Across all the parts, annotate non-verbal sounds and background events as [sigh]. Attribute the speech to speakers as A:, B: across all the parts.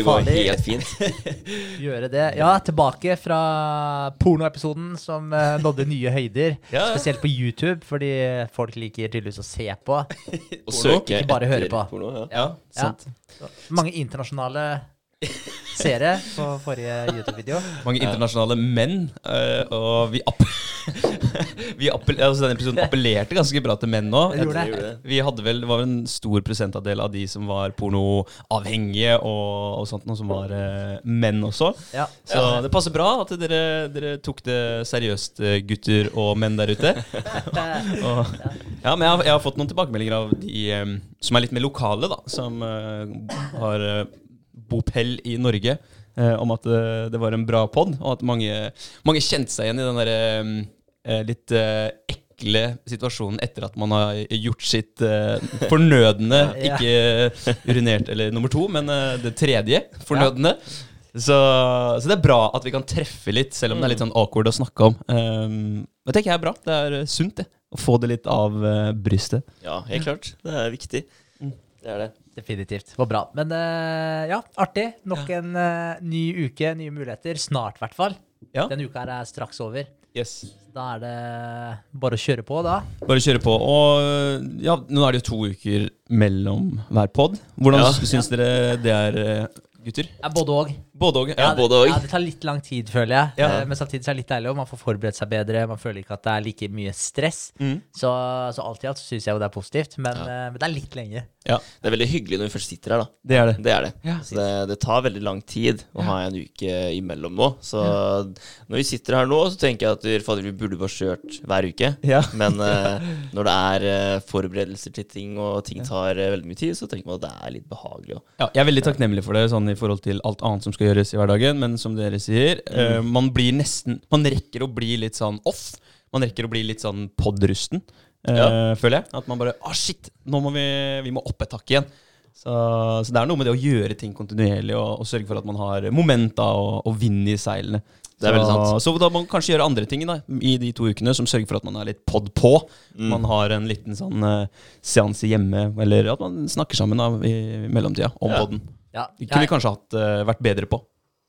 A: det går helt fint. [laughs]
B: Gjøre det. Ja, tilbake fra pornoepisoden som uh, nådde nye høyder. [laughs]
C: Ja.
B: Spesielt på YouTube, fordi folk liker tydeligvis å se på.
A: Og søke
B: ikke bare høre på.
A: porno. Ja.
C: Ja, sant.
B: Mange internasjonale seere på forrige YouTube-video.
C: Mange internasjonale menn, eh, og vi, app [laughs] vi appel altså denne episoden appellerte ganske bra til menn nå. Vi hadde vel, Det var en stor prosentandel av de som var pornoavhengige og, og sånt, noe som var eh, menn også.
B: Ja.
C: Så det passer bra at dere, dere tok det seriøst, eh, gutter og menn der ute. [laughs] Og, ja, men jeg har, jeg har fått noen tilbakemeldinger av de som er litt mer lokale, da. Som har bopel i Norge. eh, om at eh, det var en bra pod, og at mange, mange kjente seg igjen i den derre eh, litt ekle situasjonen etter at man har gjort sitt fornødne. [laughs]
B: Ja.
C: Ikke urinert eller nummer to, men det tredje fornødne. Så, så det er bra at vi kan treffe litt, selv om det er litt sånn awkward å snakke om. Um, det tenker jeg er bra. Det er sunt, det. Å få det litt av uh, brystet.
A: Ja, helt klart. Det er viktig. Det er det.
B: Definitivt. Det var bra. Men eh, ja, artig. Nok en eh, ny uke, nye muligheter. Snart, i hvert fall.
C: Ja.
B: Denne uka her er straks over.
C: Yes.
B: Da er det bare å kjøre på, da.
C: Bare kjøre på. Og ja, nå er det jo to uker mellom hver pod. Hvordan
A: Ja.
C: syns dere det er, eh, gutter?
B: Ja, både òg.
C: Både òg.
A: Ja, både og.
B: Ja, det tar litt lang tid, føler jeg.
C: Ja.
B: Eh, Men samtidig så er det litt deilig, og man får forberedt seg bedre. Man føler ikke at det er like mye stress.
C: Mm.
B: Så, så alt i alt syns jeg jo det er positivt, men,
A: Ja.
B: eh, men det er litt lenge.
C: Ja,
A: Det er veldig hyggelig når vi først sitter her, da.
C: det er det.
A: Det er det.
C: Ja.
A: Det, det tar veldig lang tid å ha en uke imellom nå. Så når vi sitter her nå, så tenker jeg at vi- fader, vi burde bare kjørt hver uke.
C: Ja.
A: Men eh, [laughs] når det er forberedelser til ting, og ting tar veldig mye tid, så tenker man at det er litt behagelig. også.
C: Ja, jeg er veldig takknemlig for det sånn i forhold til alt annet som skal gjøres i hverdagen. Men som dere sier, eh, man blir nesten Man rekker å bli litt sånn off. Man rekker å bli litt sånn podrusten, uh,
A: Ja.
C: føler jeg. At man bare Å, shit! Nå må vi, vi må opp et hakk igjen. Så, så det er noe med det å gjøre ting kontinuerlig og, og sørge for at man har momenta og, og vind i seilene.
A: Det er veldig sant.
C: Så da må man kanskje gjøre andre ting da, i de to ukene som sørger for at man er litt pod på.
A: Mm.
C: Man har en liten sånn uh, seanse hjemme, eller at man snakker sammen da, i mellomtida om
A: Ja.
C: podden.
B: Ja,
C: jeg, kunne vi kanskje hatt, uh, vært bedre på.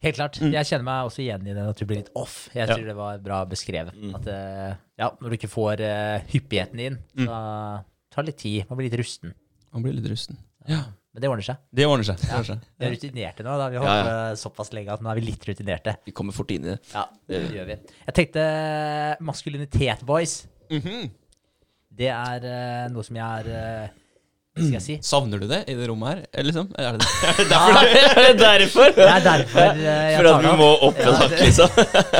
B: helt klart.
C: Mm.
B: Jeg kjenner meg også igjen i den at du blir litt off. Jeg
C: Ja.
B: tror det var bra beskrevet.
A: Mm.
B: At uh, ja, når du ikke får uh, hyppigheten inn,
C: Mm.
B: så tar det litt tid. Man blir litt rusten.
C: Man blir litt rusten. Ja.
B: Men det ordner seg.
C: Det ordner seg. Det ordner.
B: Vi er rutinerte nå. da Vi har
A: Ja,
B: holdt
A: ja.
B: ja. såpass lenge at nå er vi litt rutinerte.
A: Vi kommer fort inn i det.
B: Ja, det gjør vi. Jeg tenkte maskulinitet, boys.
C: Mhm.
B: Det er uh, noe som jeg er Hva skal jeg si? [clears throat]
C: Savner du det i det rommet her? Eller liksom? Er det [laughs] det?
B: Ja,
A: Er det derfor? [laughs]
B: det er derfor eh, jeg
A: For at
B: det
A: må opp en hakk, liksom?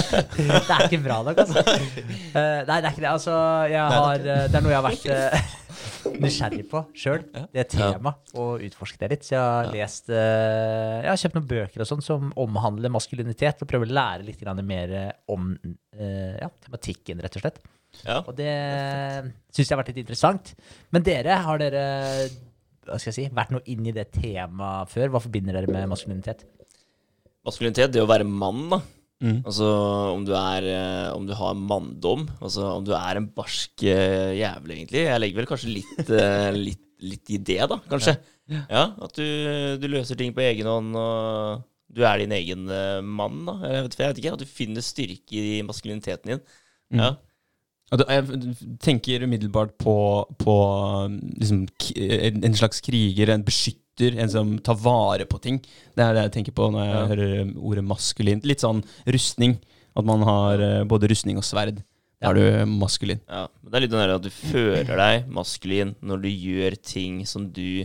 A: [laughs]
B: Det er ikke bra nok, altså. Eh, nei, det er ikke det. Altså, jeg har, eh, det er noe jeg har vært nysgjerrig på sjøl.
C: det
B: Det temaet. Og utforsket det litt. Så jeg har lest Jeg har kjøpt noen bøker og sånn som omhandler maskulinitet, og prøver å lære litt mer om ja, tematikken, rett og slett.
A: Ja.
B: Og det syns jeg har vært litt interessant. Men dere, har dere hva skal jeg si, vært noe inn i det temaet før? Hva forbinder dere med maskulinitet?
A: Maskulinitet, det å være mann, da.
C: Mm.
A: Altså om du er eh, Om du har manndom. Altså om du er en barsk eh, jævel, egentlig. Jeg legger vel kanskje litt, [laughs] eh, litt, litt i det, da, kanskje. Ja, At du, du løser ting på egen hånd, og du er din egen mann, da. Jeg vet, jeg vet ikke. At du finner styrke i maskuliniteten din.
C: Mm.
A: Ja.
C: Da- Jeg tenker umiddelbart på, på liksom, en slags kriger, en beskytter, en som tar vare på ting. Det er det jeg tenker på når jeg
A: Ja.
C: hører ordet maskulint. Litt sånn rustning. At man har eh, både rustning og sverd. Da er du maskulin.
A: Ja, det er litt den at du føler deg maskulin når du gjør ting som du,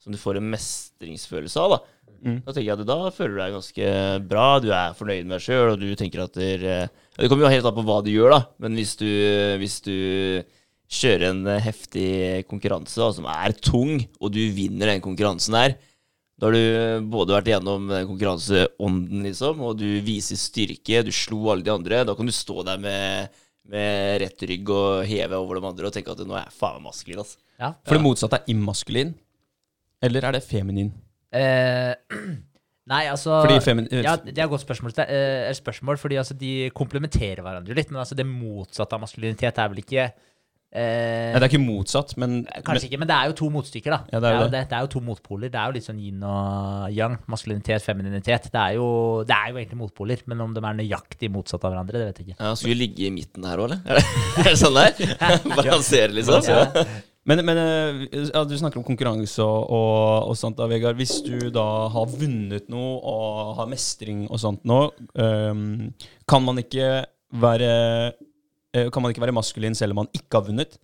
A: som du får en mestringsfølelse av. Da
C: Mm.
A: Da tenker jeg at da føler du deg ganske bra, du er fornøyd med deg sjøl, og du tenker at der, eh, Det kommer jo helt an på hva du gjør, da, men hvis du, hvis du kjører en heftig konkurranse da, som er tung, og du vinner den konkurransen her, da har du både vært igjennom den konkurranseånden, liksom, og du viser styrke, du slo alle de andre. Da kan du stå der med, med rett rygg og heve over de andre og tenke at nå er jeg faen meg maskulin, altså.
B: Ja.
C: For det motsatte er immaskulin. Eller er det feminin?
B: Eh, [clears throat] nei, altså
C: Fordi
B: Ja, det er et godt spørsmål. Er, eh, spørsmål fordi altså, de komplementerer hverandre litt. Men altså, det motsatte av maskulinitet er vel ikke Eh,
C: Nei, det er ikke motsatt, men,
B: Kanskje ikke, men det er jo to motstykker, da.
C: Ja,
B: det,
C: det er
B: er
C: jo
B: jo det. det er jo to motpoler. Det er jo litt sånn yin og yang. Maskulinitet, femininitet. Det er, jo, det er jo egentlig motpoler, men om de er nøyaktig motsatt av hverandre, det vet jeg ikke.
A: Ja, Skal vi ligge i midten her òg, eller? Er [laughs] det, er det sånn der? [laughs] Balansere, liksom?
B: Ja.
C: Men, men eh, ja, du snakker om konkurranse og, og, og sånt da, Vegard. Hvis du da har vunnet noe og har mestring og sånt nå, um, kan man ikke være eh, Kan man ikke være maskulin selv om man ikke har vunnet?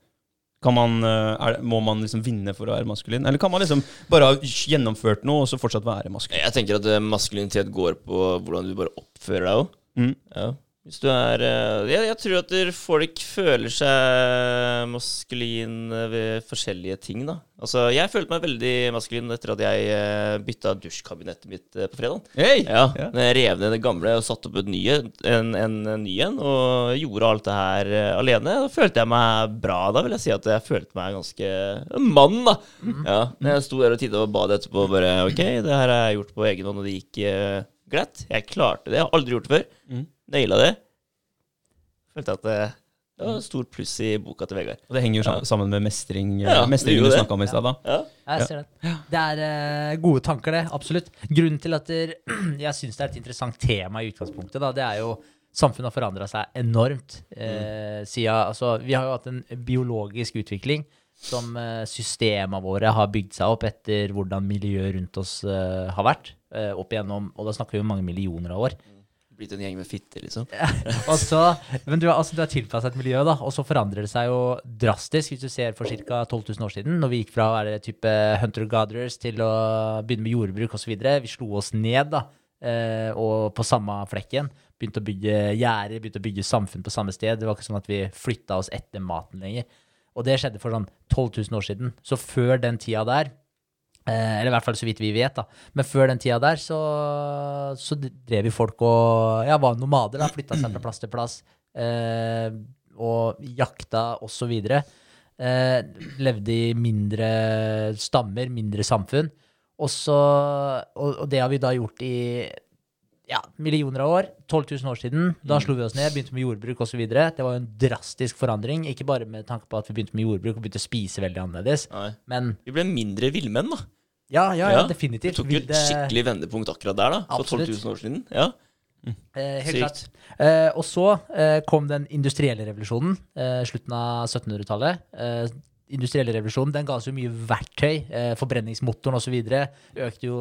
C: Kan man, eh, det- må man liksom vinne for å være maskulin? Eller kan man liksom bare ha gjennomført noe og så fortsatt være maskulin?
A: Jeg tenker at maskulinitet går på hvordan du bare oppfører deg òg.
C: Mm.
A: Ja. Hvis du er eh, jeg, jeg tror at folk føler seg maskulin eh, ved forskjellige ting, da. Altså, jeg følte meg veldig maskulin etter at jeg eh, bytta dusjkabinettet mitt på fredag.
C: Hey!
A: Ja,
C: Ja.
A: jeg rev ned det gamle og satte opp et nye, en, en, en ny en, og gjorde alt det her alene, da følte jeg meg bra. Da vil jeg si at jeg følte meg ganske mann, da. Ja, når jeg sto der og tittet på badet etterpå og bare OK, det her har jeg gjort på egen hånd, og det gikk uh, glatt. Jeg klarte det. Jeg har aldri gjort det før.
C: Mm.
A: Naila det. Følte at det, var et stort pluss i boka til Vegard.
C: Og det henger jo sammen med mestring, eh,
A: Ja,
C: mestringen du snakka om i stad. da.
A: Ja.
B: Jeg ser det. Det er eh, gode tanker, det. Absolutt. Grunnen til at [clears throat] jeg syns det er et interessant tema i utgangspunktet, da, det er jo Samfunnet har forandra seg enormt. Eh, siden, altså, vi har jo hatt en biologisk utvikling som eh, systemene våre har bygd seg opp etter hvordan miljøet rundt oss eh, har vært. Eh, opp igjennom, og da snakker vi om mange millioner av år.
A: Blitt en gjeng med fitter, liksom. [laughs]
B: Og så, men du, har- altså, du har tilpassa et miljø, da, og så forandrer det seg jo drastisk. Hvis du ser for ca. 12 000 år siden, når vi gikk fra å være type hunter-gatherers til å begynne med jordbruk osv. Vi slo oss ned, da, eh, og på samme flekken. Begynte å bygge gjerder, begynte å bygge samfunn på samme sted. Det var ikke sånn at vi flytta oss etter maten lenger. Og det skjedde for sånn 12 000 år siden. Så før den tida der eller i hvert fall så vidt vi vet, da. Men før den tida der så, så drev jo folk og ja, var nomader, da. Flytta seg fra plass til plass. Eh, og jakta osv. Eh, levde i mindre stammer, mindre samfunn. Også, og, og det har vi da gjort i ja, millioner av år. 12 000 år siden. Da slo vi oss ned, begynte med jordbruk osv. Det var jo en drastisk forandring. Ikke bare med tanke på at vi begynte med jordbruk og begynte å spise veldig annerledes,
A: Nei.
B: men
A: Vi ble mindre villmenn, da.
B: Ja, ja, ja, definitivt.
A: Det tok jo et skikkelig vendepunkt akkurat der, da. For 12 000 år siden. Ja,
B: Eh, helt klart. Eh, og så eh, kom den industrielle revolusjonen, eh, slutten av 1700-tallet. Eh, industrielle revolusjonen den ga oss jo mye verktøy. Eh, forbrenningsmotoren osv. økte jo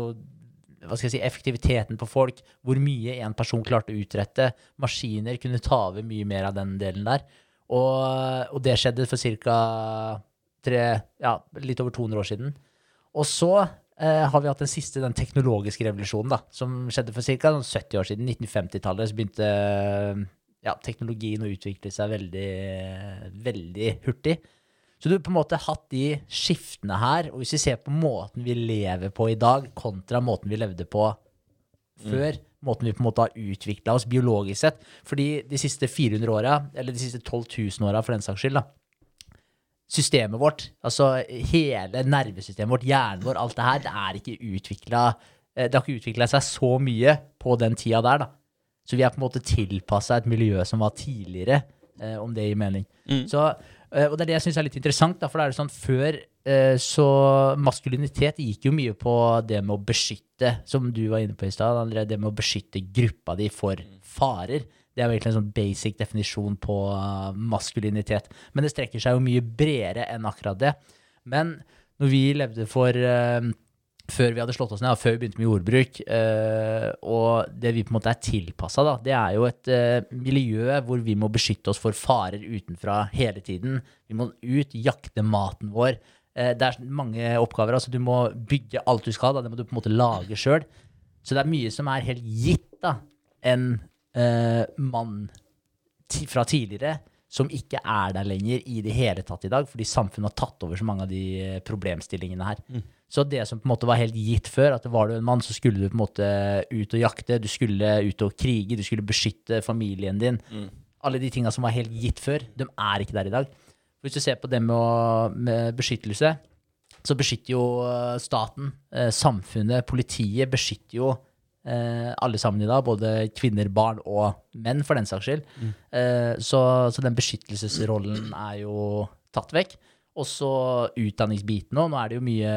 B: hva skal jeg si, effektiviteten på folk. Hvor mye en person klarte å utrette. Maskiner kunne ta over mye mer av den delen der. Og, og det skjedde for ca. Ja, litt over 200 år siden. Og så eh, har vi hatt den siste, den teknologiske revolusjonen, da, som skjedde for ca. 70 år siden. 1950-tallet så begynte eh, ja, teknologien å utvikle seg veldig, veldig hurtig. Så du har på en måte hatt de skiftene her, og hvis vi ser på måten vi lever på i dag, kontra måten vi levde på før, måten vi på en måte har utvikla oss biologisk sett Fordi de siste 400 åra, eller de siste 12 000 åra for den saks skyld, da, systemet vårt, altså hele nervesystemet vårt, hjernen vår, alt det her, det er ikke utvikla Det har ikke utvikla seg så mye på den tida der, da. Så vi er på en måte tilpassa et miljø som var tidligere, eh, om det gir mening. Så, eh, og det er det jeg syns er litt interessant, da, for det er det sånn før eh, så maskulinitet gikk jo mye på det med å beskytte, som du var inne på i stad, det med å beskytte gruppa di for farer. Det er jo egentlig en sånn basic definisjon på uh, maskulinitet. Men det strekker seg jo mye bredere enn akkurat det. Men når vi levde for uh, Før vi hadde slått oss ned, før vi begynte med jordbruk, uh, og det vi på en måte er tilpassa, det er jo et uh, miljø hvor vi må beskytte oss for farer utenfra hele tiden. Vi må ut, jakte maten vår. Det er mange oppgaver. altså Du må bygge alt du skal. Da. Det må du på en måte lage sjøl. Så det er mye som er helt gitt. da, En eh, mann fra tidligere som ikke er der lenger i det hele tatt i dag, fordi samfunnet har tatt over så mange av de eh, problemstillingene her. Så det som på en måte var helt gitt før, at var du en mann, så skulle du på en måte ut og jakte, du skulle ut og krige, du skulle beskytte familien din. Alle de tinga som var helt gitt før, de er ikke der i dag. Hvis du ser på det med, å, med beskyttelse, så beskytter jo eh, staten, eh, samfunnet, politiet beskytter jo alle sammen i dag, både kvinner, barn og menn, for den saks skyld. Eh, så, så den beskyttelsesrollen er jo tatt vekk. Og så utdanningsbiten òg. Nå er det jo mye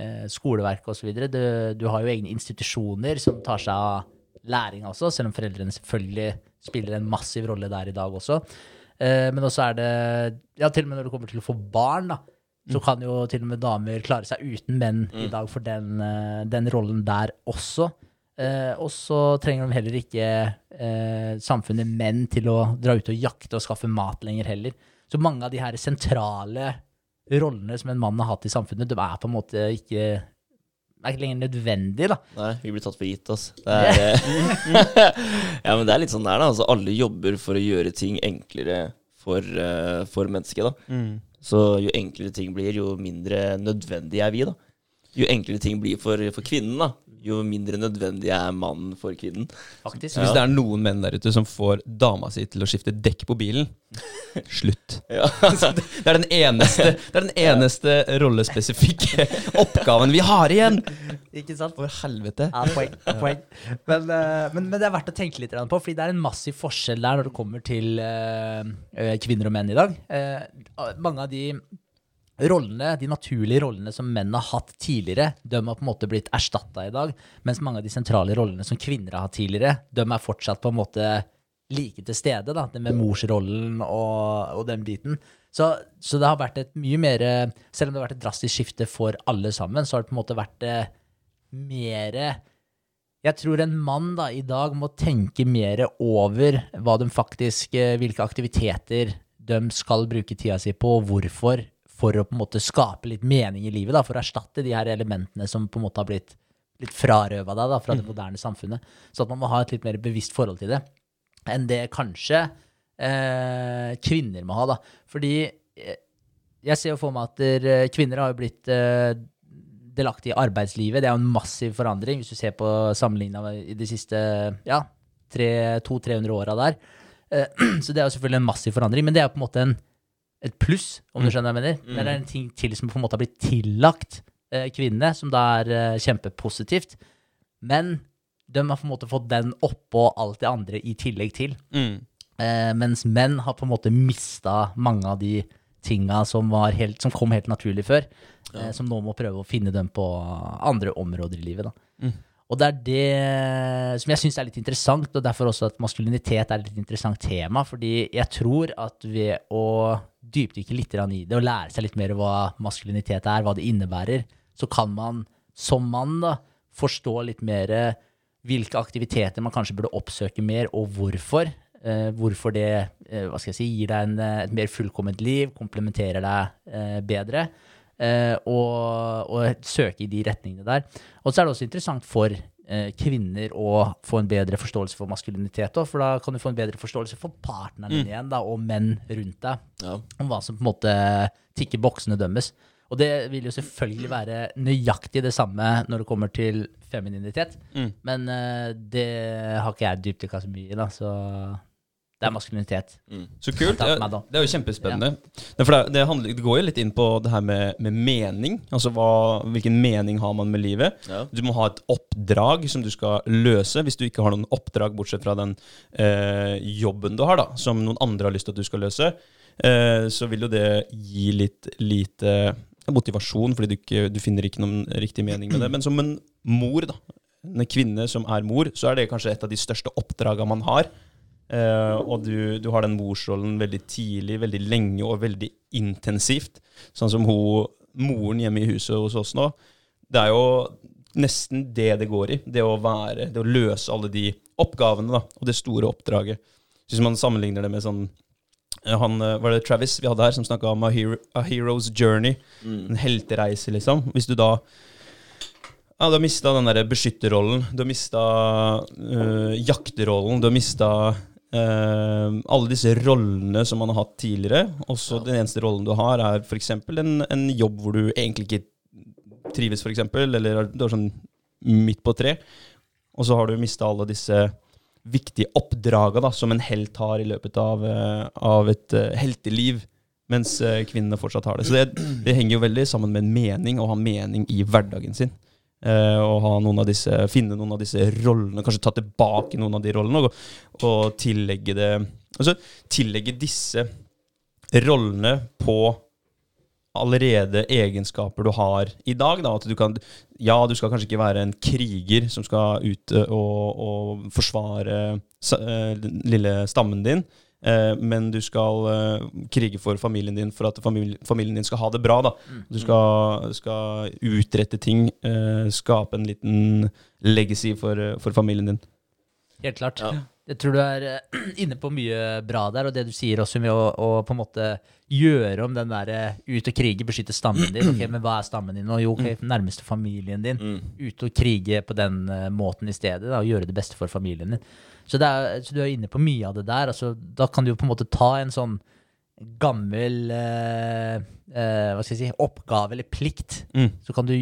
B: eh, skoleverk osv. Du, du har jo egne institusjoner som tar seg av læring også, selv om foreldrene selvfølgelig spiller en massiv rolle der i dag også. Eh, men også er det Ja, til og med når det kommer til å få barn, da, så kan jo til og med damer klare seg uten menn i dag for den, eh, den rollen der også. Eh, og så trenger de heller ikke eh, samfunnet menn til å dra ut og jakte og skaffe mat lenger heller. Så mange av de her sentrale rollene som en mann har hatt i samfunnet, de er på en måte ikke, er ikke lenger nødvendig, da.
A: Nei, vi blir tatt for gitt, altså. Det er, eh, [laughs] ja, men det er litt sånn der, da. Altså, alle jobber for å gjøre ting enklere for, uh, for mennesket, da. Så jo enklere ting blir, jo mindre nødvendig er vi, da. Jo enklere ting blir for, for kvinnen, da, jo mindre nødvendig er mannen for kvinnen.
B: Faktisk.
C: Hvis det er noen menn der ute som får dama si til å skifte dekk på bilen, [laughs] slutt.
A: Ja. [laughs]
C: Det er den eneste, det er den eneste rollespesifikke [laughs] oppgaven vi har igjen!
B: Ikke sant?
C: For helvete.
B: Ja, poeng. poeng. Men, eh, men, men det er verdt å tenke litt på, fordi det er en massiv forskjell der når det kommer til eh, eh, kvinner og menn i dag. Eh, mange av de rollene, de naturlige rollene som menn har hatt tidligere, de har på en måte blitt erstatta i dag, mens mange av de sentrale rollene som kvinner har hatt tidligere, de er fortsatt på en måte like til stede, da, det med morsrollen og, og den biten. Så, så det har vært et mye mer Selv om det har vært et drastisk skifte for alle sammen, så har det på en måte vært eh, mer Jeg tror en mann da i dag må tenke mer over hva de faktisk eh, Hvilke aktiviteter de skal bruke tida si på, og hvorfor, for å på en måte skape litt mening i livet, da, for å erstatte de her elementene som på en måte har blitt litt frarøva deg da, fra det moderne samfunnet. Så at man må ha et litt mer bevisst forhold til det enn det kanskje eh, kvinner må ha. da. Fordi eh, jeg ser jo for meg at der, eh, kvinner har jo blitt eh, delaktige i arbeidslivet. Det er jo en massiv forandring, hvis du ser på sammenligna i de siste ja, 200-300 åra der. Eh, [clears throat] så det er jo selvfølgelig en massiv forandring, men det er jo på en måte en, et pluss, om du skjønner hva jeg mener. Det er en ting til som på en måte har blitt tillagt eh, kvinnene, som da er eh, kjempepositivt. Men de har på en måte fått den oppå alt det andre i tillegg til.
C: Mm.
B: Eh, mens menn har på en måte mista mange av de tinga som, helt, som kom helt naturlig før. Eh, som nå må prøve å finne dem på andre områder i livet. Da. Og det er det som jeg syns er litt interessant, og derfor også at maskulinitet er et litt interessant tema. Fordi jeg tror at ved å dypdykke litt i det, og lære seg litt mer hva maskulinitet er, hva det innebærer, så kan man som mann da forstå litt mer hvilke aktiviteter man kanskje burde oppsøke mer, og hvorfor. Eh, hvorfor det eh, hva skal jeg si, gir deg en, eh, et mer fullkomment liv, komplementerer deg eh, bedre. Eh, og, og søke i de retningene der. Og så er det også interessant for eh, kvinner å få en bedre forståelse for maskulinitet Også, for da kan du få en bedre forståelse for partneren din igjen, da, og menn rundt deg,
A: Ja.
B: om hva som på en måte tikker boksene dømmes. Og det vil jo selvfølgelig være nøyaktig det samme når det kommer til femininitet,
C: Mm.
B: men eh, det har ikke jeg dypdykka så mye i, da, så det er maskulinitet.
C: Så kult. Det,
B: for
C: det er jo kjempespennende. Det, for det, det, handler, det går jo litt inn på det her med, med mening. Altså hva, hvilken mening har man med livet?
A: Ja.
C: Du må ha et oppdrag som du skal løse. Hvis du ikke har noen oppdrag bortsett fra den eh, jobben du har, da, som noen andre har lyst til at du skal løse, eh, så vil jo det gi litt lite motivasjon, fordi du, ikke, du finner ikke noen riktig mening med det. Men som en mor, da, en kvinne som er mor, så er det kanskje et av de største oppdraga man har. Eh, og du, du har den morsrollen veldig tidlig, veldig lenge og veldig intensivt. Sånn som hun, moren hjemme i huset hos oss nå. Det er jo nesten det det går i. Det å være, det å løse alle de oppgavene da, og det store oppdraget. Så Hvis man sammenligner det med sånn eh, han, eh, Var det Travis vi hadde her, som snakka om a, hero, a hero's journey? En heltereise, liksom. Hvis du da ja, Du har mista den der beskytterrollen. Du har mista jakterollen. Du har mista alle disse rollene som man har hatt tidligere. Også ja. den eneste rollen du har, er f.eks. En, en jobb hvor du egentlig ikke trives, f.eks., eller du er sånn midt på tre. Og så har du mista alle disse viktige oppdraga da, som en helt har i løpet av, eh, av et uh, helteliv, mens eh, kvinnene fortsatt har det. Så det, det henger jo veldig sammen med en mening, å ha mening i hverdagen sin. Eh, og noen disse, finne noen av disse rollene, kanskje ta tilbake noen av de rollene, og, og tillegge det Altså tillegge disse rollene på allerede egenskaper du har i dag. Da, at du kan, ja, du skal kanskje ikke være en kriger som skal ut eh, og, og forsvare den lille stammen din. Eh, Men du skal eh, krige for familien din for at famili- familien din skal ha det bra. Da. Du skal, skal utrette ting, eh, skape en liten legacy for, for familien din.
B: Helt klart.
A: Ja.
B: Jeg tror du er [clears throat] inne på mye bra der, og det du sier også med å, å på en måte gjøre om den der ut og krige, beskytte stammen din. Ok, Men hva er stammen din nå? Jo, ok, nærmeste familien din.
A: Mm.
B: Ut og krige på den måten i stedet, da, og gjøre det beste for familien din. Så, er, så du er inne på mye av det der. Altså, da kan du jo på en måte ta en sånn gammel eh, eh, hva skal jeg si, oppgave eller plikt.
C: Mm.
B: Så kan du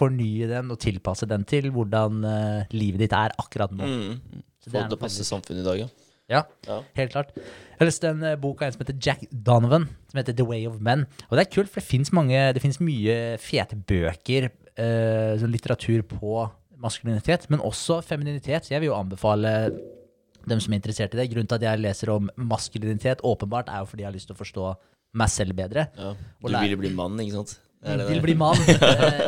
B: fornye den og tilpasse den til hvordan eh, livet ditt er akkurat nå.
A: Mm.
B: Så
A: Få det til å passe samfunnet i dag, ja.
B: Ja,
A: Ja.
B: helt klart. Jeg har lest en eh, bok av en som heter Jack Donovan, som heter The Way of Men. Og det er kult, for det fins mye fete bøker, eh, sånn litteratur på maskulinitet, men også femininitet. Jeg vil jo anbefale dem som er interessert i det. Grunnen til at jeg leser om maskulinitet, åpenbart, er jo fordi jeg har lyst til å forstå meg selv bedre.
A: ja. Du vil bli mann, ikke sant? Det det
B: Vil bli mann. [laughs] Eh,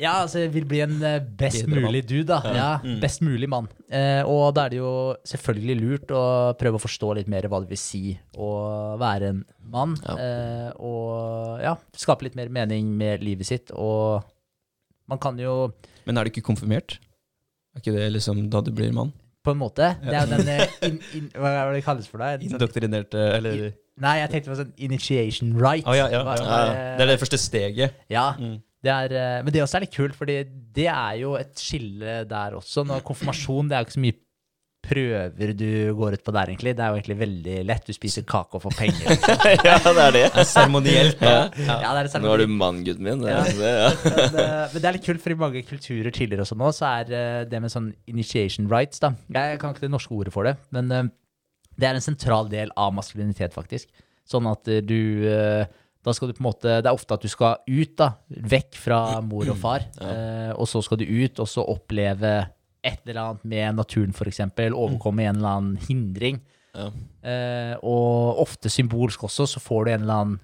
B: ja, altså jeg vil bli en eh, best
C: Bedre mann.
B: mulig dude, da. Ja, Best mulig mann. Eh, og da er det jo selvfølgelig lurt å prøve å forstå litt mer hva det vil si å være en mann.
A: Ja.
B: Eh, og ja, skape litt mer mening med livet sitt. Og man kan jo
C: Men er du ikke konfirmert? Er ikke det liksom da du blir mann?
B: på en måte Det er jo den eh, in, in, Hva er det det kalles for deg? [laughs] Indoktrinerte,
C: Indoktrinert in,
B: nei, jeg tenkte på sånn initiation right.
C: Oh, ja, ja, ja. Det er det første steget.
B: Ja,
C: Mm.
B: det er, eh, men det også er litt kult, fordi det er jo et skille der også. Når konfirmasjon, det er jo ikke så mye prøver du går ut på der, egentlig. Det er jo egentlig veldig lett. Du spiser kake og får penger. [laughs] Liksom.
A: ja, det er det.
C: Seremonielt.
A: Ja.
B: Ja, det er det
A: Nå er du mann, gutten min. Det
B: Ja.
A: er, det, ja. [laughs]
B: men, eh, men det er litt kult, for i mange kulturer tidligere også nå, så er eh, det med sånn initiation rights, da. Jeg kan ikke det norske ordet for det, men eh, det er en sentral del av maskulinitet, faktisk. Sånn at du da skal du på en måte, Det er ofte at du skal ut, da, vekk fra mor og far. og så skal du ut og så oppleve et eller annet med naturen, f.eks. Overkomme en eller annen hindring.
A: Ja.
B: Eh, og ofte symbolsk også, så får du en eller annen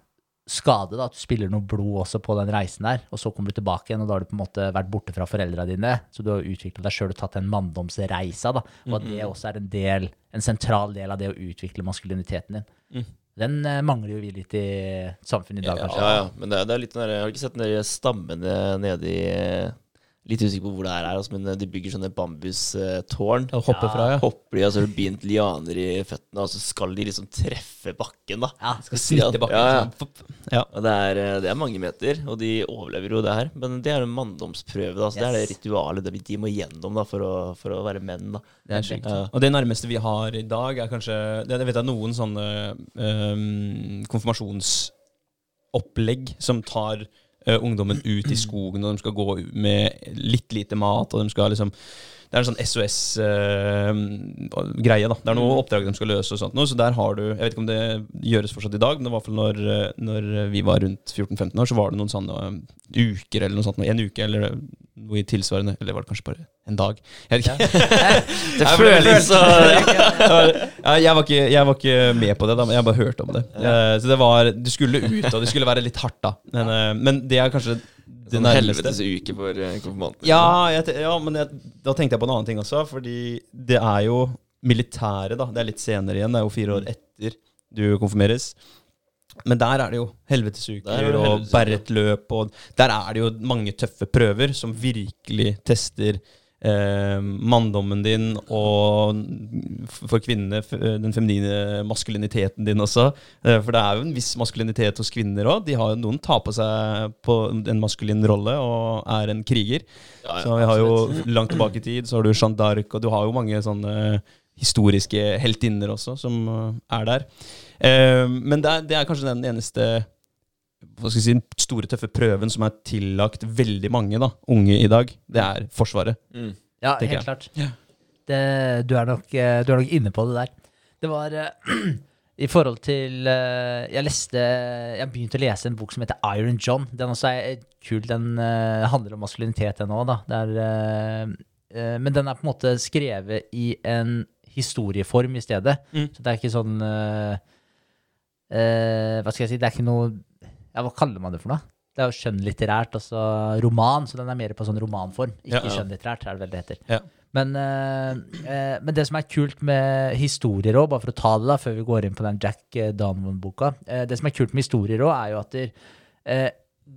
B: skade. da, At du spiller noe blod også på den reisen der. Og så kommer du tilbake igjen, og da har du på en måte vært borte fra foreldra dine. Så du har utvikla deg sjøl og tatt den manndomsreisa. da, Og at det også er en del, en sentral del av det å utvikle maskuliniteten din.
C: Mm.
B: Den eh, mangler jo vi litt i samfunnet i dag,
A: Ja,
B: kanskje.
A: ja, men det er, det er litt den der, Jeg har ikke sett den der stammene nede i Litt usikker på hvor det er, altså, men de bygger sånne bambustårn.
C: Og hopper ja. fra, ja.
A: Hopper de, og så har det begynt lianer i føttene, og så skal de liksom treffe bakken, da.
B: Ja,
C: Skal snitte bakken.
A: Ja, ja.
C: Ja.
A: Og det er, eh, det er mange meter, og de overlever jo det her. Men det er en manndomsprøve. Da, så Det er det ritualet det de må gjennom da, for, å, for å være menn. Da.
C: Det er sjukt.
A: Ja.
C: Og det nærmeste vi har i dag, er kanskje det, Jeg vet det er noen sånne um, konfirmasjonsopplegg som tar eh, ungdommen ut i skogen, og de skal gå med litt lite mat, og de skal liksom det er en sånn SOS-greie. da. Det er noe oppdrag de skal løse. og sånt. nå, Så der har du Jeg vet ikke om det gjøres fortsatt i dag, men i hvert fall når, eh, når vi var rundt 14-15 år, så var det noen sånne eh, uker eller noe sånt. En uke eller noe i tilsvarende. Eller var det kanskje bare en dag? Jeg vet ikke. [laughs]
A: Det føles så
C: Ja, jeg, var ikke, jeg var ikke med på det, da, men jeg bare hørte om det. Eh, Så det var, Du skulle ut, og det skulle være litt hardt, da. Men, eh, men det er kanskje det
A: sånn helvetes uke for eh, konfirmanter.
C: Ja, ja men jeg, da tenkte jeg på en annen ting også. Fordi det er jo militæret, da. Det er litt senere igjen. Det er jo fire år etter du konfirmeres. Men der er det jo
A: Helvetes er
C: helvetesuker og berretløp. Og der er det jo mange tøffe prøver som virkelig tester eh, manndommen din, og for kvinnene den feminine maskuliniteten din også. Eh, for det er jo en viss maskulinitet hos kvinner òg. Noen tar på seg på en maskulin rolle og er en kriger.
A: Ja, ja,
C: Så vi har jo langt tilbake i tid, så har du Jeanne d'Arc, og du har jo mange sånne historiske heltinner også, som eh, er der. Eh, men det er, det er kanskje den eneste hva skal jeg si, den store, tøffe prøven som er tillagt veldig mange da, unge i dag. Det er Forsvaret.
A: Mm.
B: Ja,
C: helt
B: helt klart.
C: Ja.
B: Det, du, er nok, eh, du er nok inne på det der. Det var uh, [clears throat] i forhold til uh, Jeg leste Jeg begynte å lese en bok som heter Iron John. Den også er kul. Den uh, handler om maskulinitet, den òg, da. Er, men den er på en måte skrevet i en historieform i stedet.
C: Mm.
B: Så det er ikke sånn Hva skal jeg si, det er ikke noe ja, Hva kaller man det for noe? Det er jo skjønnlitterært, altså roman, så den er mer på sånn romanform. Ikke
C: Ja, ja.
B: skjønnlitterært, er det vel det heter.
C: Ja.
B: Men, eh, eh, men det som er kult med historier òg, bare for å ta det da, før vi går inn på den Jack eh, Donovan-boka eh, Det som er kult med historier òg, er jo at der, eh,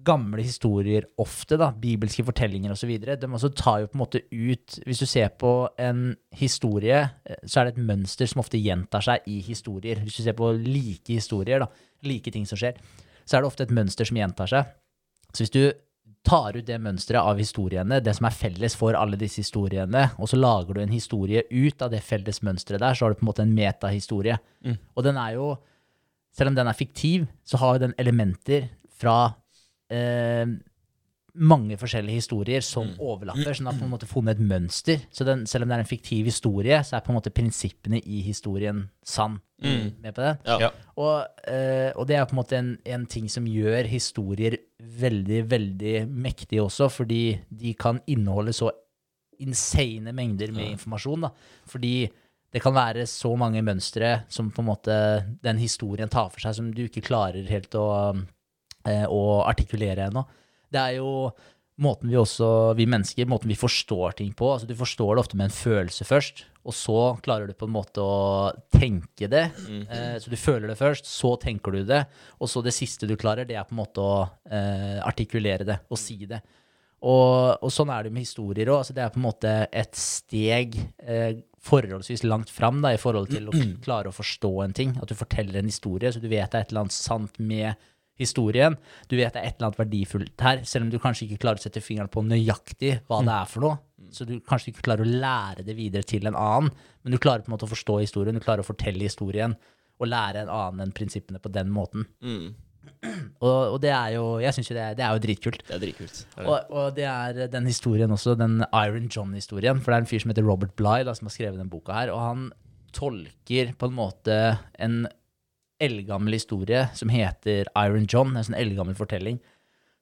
B: gamle historier ofte, da, bibelske fortellinger osv., de også tar jo på en måte ut Hvis du ser på en historie, så er det et mønster som ofte gjentar seg i historier. Hvis du ser på like historier, da, like ting som skjer, så er det ofte et mønster som gjentar seg. Så hvis du tar ut det mønsteret av historiene, det som er felles for alle disse historiene, og så lager du en historie ut av det felles mønsteret der, så har du på en måte en metahistorie. Og den er jo, selv om den er fiktiv, så har jo den elementer fra eh, mange forskjellige historier som overlapper, så den har på en måte funnet et mønster. Så den, selv om det er en fiktiv historie, så er på en måte prinsippene i historien sann. Med på det?
A: Ja.
B: Og, eh, og det er på en måte en, en ting som gjør historier veldig, veldig mektige også, fordi de kan inneholde så insane mengder med informasjon. Da. Fordi det kan være så mange mønstre som på en måte den historien tar for seg, som du ikke klarer helt å, eh, å artikulere ennå. Det er jo måten vi også, vi mennesker, måten vi forstår ting på. altså Du forstår det ofte med en følelse først, og så klarer du på en måte å tenke det. Eh, så du føler det først, så tenker du det, og så det siste du klarer, det er på en måte å eh, artikulere det og si det. Og, og sånn er det med historier òg. Altså det er på en måte et steg eh, forholdsvis langt fram da, i forhold til å [clears throat] klare å forstå en ting. At du forteller en historie, så du vet det er et eller annet sant med historien. Du vet det er et eller annet verdifullt her, selv om du kanskje ikke klarer å sette fingeren på nøyaktig hva det er for noe. Så du kanskje ikke klarer å lære det videre til en annen, men du klarer på en måte å forstå historien, du klarer å fortelle historien, og lære en annen enn prinsippene på den måten.
A: Mm. [clears throat]
B: Og, og det er jo, jeg synes jo det er, det er jo dritkult.
A: Det er dritkult. Det er det.
B: Og, og det er den historien også, den Iron John-historien. For det er en fyr som heter Robert Bly, da, som har skrevet den boka her. Og han tolker på en måte en eldgammel historie som heter Iron John, en sånn eldgammel fortelling.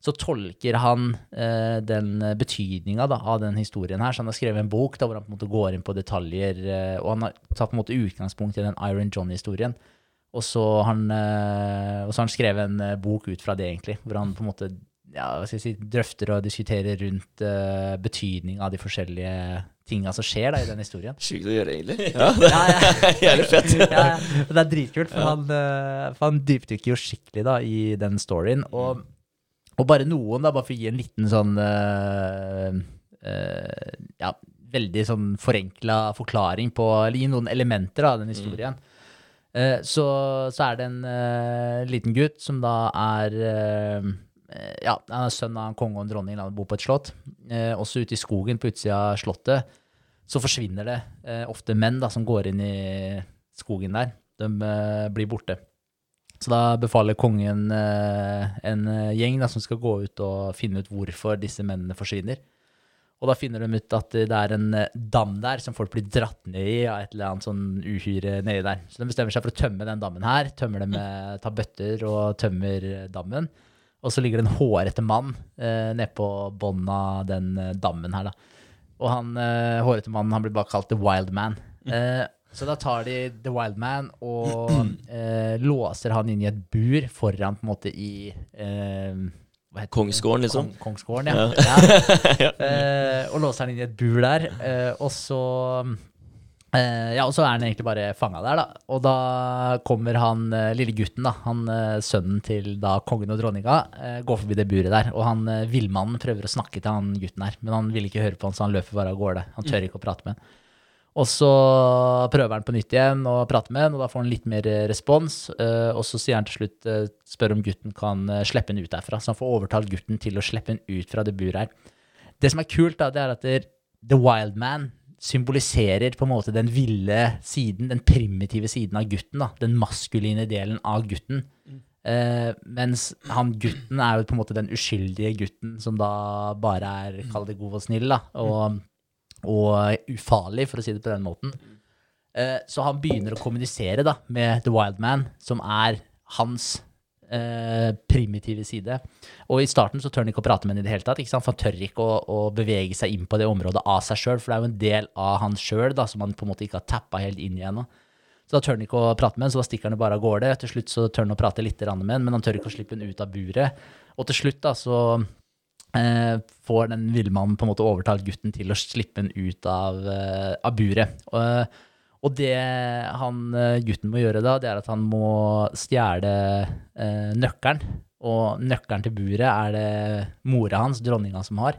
B: Så tolker han eh, den betydninga av den historien her. Så han har skrevet en bok da, hvor han på en måte går inn på detaljer, eh, og han har tatt på en måte utgangspunkt i den Iron John-historien. Og så har han, eh, han skrevet en eh, bok ut fra det, egentlig, hvor han på en måte ja, hva skal jeg si, drøfter og diskuterer rundt uh, betydning av de forskjellige tinga som skjer da, i den historien. [laughs]
A: Sjukt å gjøre, egentlig. Ja,
B: Ja, ja. [laughs]
A: Jævlig fett.
B: ja, ja. Det er dritkult, for, han, uh, for han dypdykker jo skikkelig da, i den storyen. Og, og bare noen, da, bare for å gi en liten sånn uh, uh, Ja, veldig sånn forenkla forklaring på Eller gi noen elementer av den historien. Eh, så, så er det en eh, liten gutt som da er eh, ja, han er sønn av en konge og en dronning, han bor på et slott. Eh, også ute i skogen på utsida av slottet så forsvinner det eh, ofte menn da, som går inn i skogen der. De eh, blir borte. Så da befaler kongen eh, en eh, gjeng da, som skal gå ut og finne ut hvorfor disse mennene forsvinner. Og da finner de ut at det er en eh, dam der som folk blir dratt ned i av et eller annet sånn uhyre nedi der. Så de bestemmer seg for å tømme den dammen her. Tømmer det med, tar bøtter og tømmer eh, dammen. Og så ligger det en hårete mann eh, nede på bånn av den eh, dammen her, da. Og han eh, hårete mannen han blir bare kalt The Wild Man. Eh, så da tar de The Wild Man og [clears throat] eh, låser han inn i et bur foran på en måte i eh, hva heter det?
A: Kongsgården, liksom.
B: Kong, kongsgården, ja. ja. [laughs] Eh, og låser han inn i et bur der. Eh, og så Ja, og så er han egentlig bare fanga der, da. Og da kommer han eh, lille gutten, da, han eh, sønnen til da kongen og dronninga, eh, går forbi det buret der. Og han eh, villmannen prøver å snakke til han gutten her, men han vil ikke høre på han, så han løper bare av gårde. Han tør ikke å prate med han. Og så prøver han på nytt igjen å prate med han, og da får han litt mer eh, respons. eh, og så sier han til slutt, eh, spør om gutten kan eh, slippe han ut derfra. Så han får overtalt gutten til å slippe han ut fra det buret her. Det som er kult, da, det er at The Wild Man symboliserer på en måte den ville siden, den primitive siden av gutten. da, Den maskuline delen av gutten. Uh, mens han gutten er jo på en måte den uskyldige gutten som da bare er, kall det god og snill, da. Og, og ufarlig, for å si det på den måten. Uh, så han begynner å kommunisere da, med The Wild Man, som er hans eh, primitive side. Og i starten så tør han ikke å prate med henne i det hele tatt, ikke sant? for han tør ikke å, å bevege seg inn på det området av seg sjøl, for det er jo en del av han sjøl som han på en måte ikke har tappa helt inn i ennå. Så da tør han ikke å prate med henne, så da stikker han bare av gårde. Til slutt så tør han å prate litt med henne, men han tør ikke å slippe henne ut av buret. Og til slutt da så eh, får den villmannen på en måte overtalt gutten til å slippe henne ut av, eh, av buret. Og, og det han, eh, gutten må gjøre da, det er at han må stjele eh, nøkkelen. Og nøkkelen til buret er det mora hans, dronninga, som har.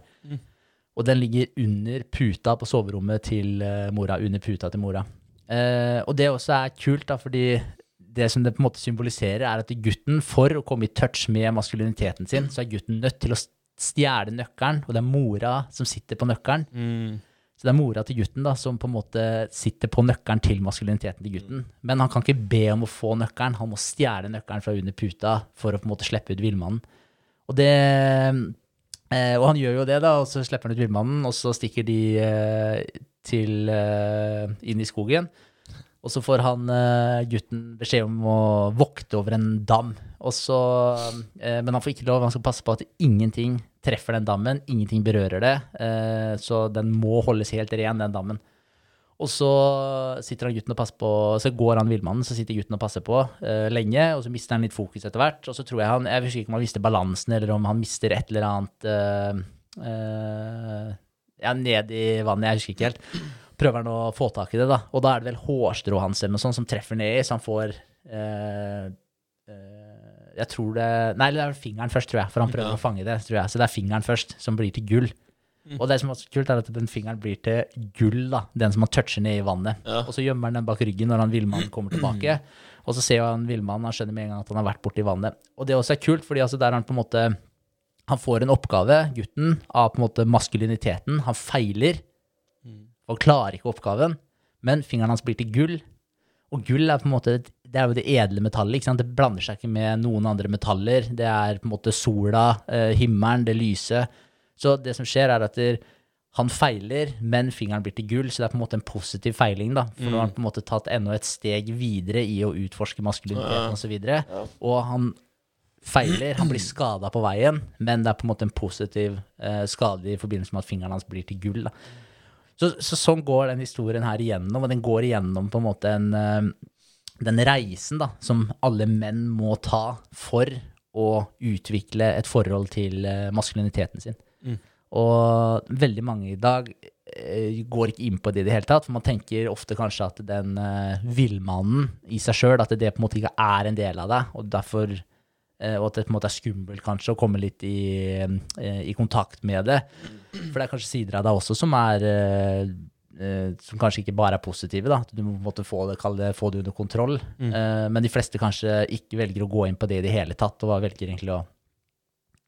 B: Og den ligger under puta på soverommet til eh, mora. Under puta til mora. Eh, og det også er kult, da, fordi det som det på en måte symboliserer, er at gutten, for å komme i touch med maskuliniteten sin, så er gutten nødt til å stjele nøkkelen, og det er mora som sitter på nøkkelen. Så det er mora til gutten da, som på en måte sitter på nøkkelen til maskuliniteten til gutten. Men han kan ikke be om å få nøkkelen, han må stjele nøkkelen fra under puta for å på en måte slippe ut villmannen. Og eh, Og han gjør jo det, da, og så slipper han ut villmannen, og så stikker de eh, til eh, inn i skogen. Og så får han eh, gutten beskjed om å vokte over en dam. Og så, eh, men han får ikke lov, han skal passe på at ingenting treffer den dammen, ingenting berører det. Eh, så den må holdes helt ren, den dammen. Og så sitter han gutten og passer på, så går han villmannen, så sitter gutten og passer på uh, lenge, og så mister han litt fokus etter hvert. Og så tror jeg han, jeg husker ikke om han mister balansen, eller om han mister et eller annet uh, uh, ja, ned i vannet, jeg husker ikke helt. Prøver han å få tak i det, da. Og da er det vel hårstrået hans eller noe sånt som treffer ned i, så han får eh, eh, Jeg tror det Nei, det er fingeren først, tror jeg, for han prøver
C: Ja.
B: å fange det. tror jeg. Så det er fingeren først som blir til gull. Og det som er så kult, er at den fingeren blir til gull, da. Den som han toucher ned i vannet.
A: Ja.
B: Og så gjemmer han den bak ryggen når han villmannen kommer tilbake. [clears throat] Og så ser han villmannen, han skjønner med en gang at han har vært borti vannet. Og det også er kult, fordi altså der han på en måte Han får en oppgave, gutten, av på en måte maskuliniteten. Han feiler og klarer ikke oppgaven, men fingeren hans blir til gull. Og gull er på en måte et- det er jo det edle metallet. ikke sant? Det blander seg ikke med noen andre metaller. Det er på en måte sola, eh, himmelen, det lyse. Så det som skjer, er at han feiler, men fingeren blir til gull, så det er på en måte en positiv feiling. da, For nå har han på en måte tatt enda et steg videre i å utforske maskuliniteten osv. Og, så og han feiler, han blir skada på veien, men det er på en måte en positiv eh, skade i forbindelse med at fingeren hans blir til gull. da. Så, så sånn går den historien her igjennom, og den går igjennom på en måte en, eh, den reisen da, som alle menn må ta for å utvikle et forhold til eh, maskuliniteten sin. Og veldig mange i dag eh, går ikke inn på det i det hele tatt, for man tenker ofte kanskje at den villmannen i seg sjøl, at det på en måte ikke er en del av deg, og derfor og at det på en måte er skummelt kanskje å komme litt i, eh, i kontakt med det. For det er kanskje sider av deg også som er eh, eh, som kanskje ikke bare er positive. da, Du må få det, det, få det under kontroll. Mm. men de fleste kanskje ikke velger å gå inn på det i det hele tatt, og velger egentlig å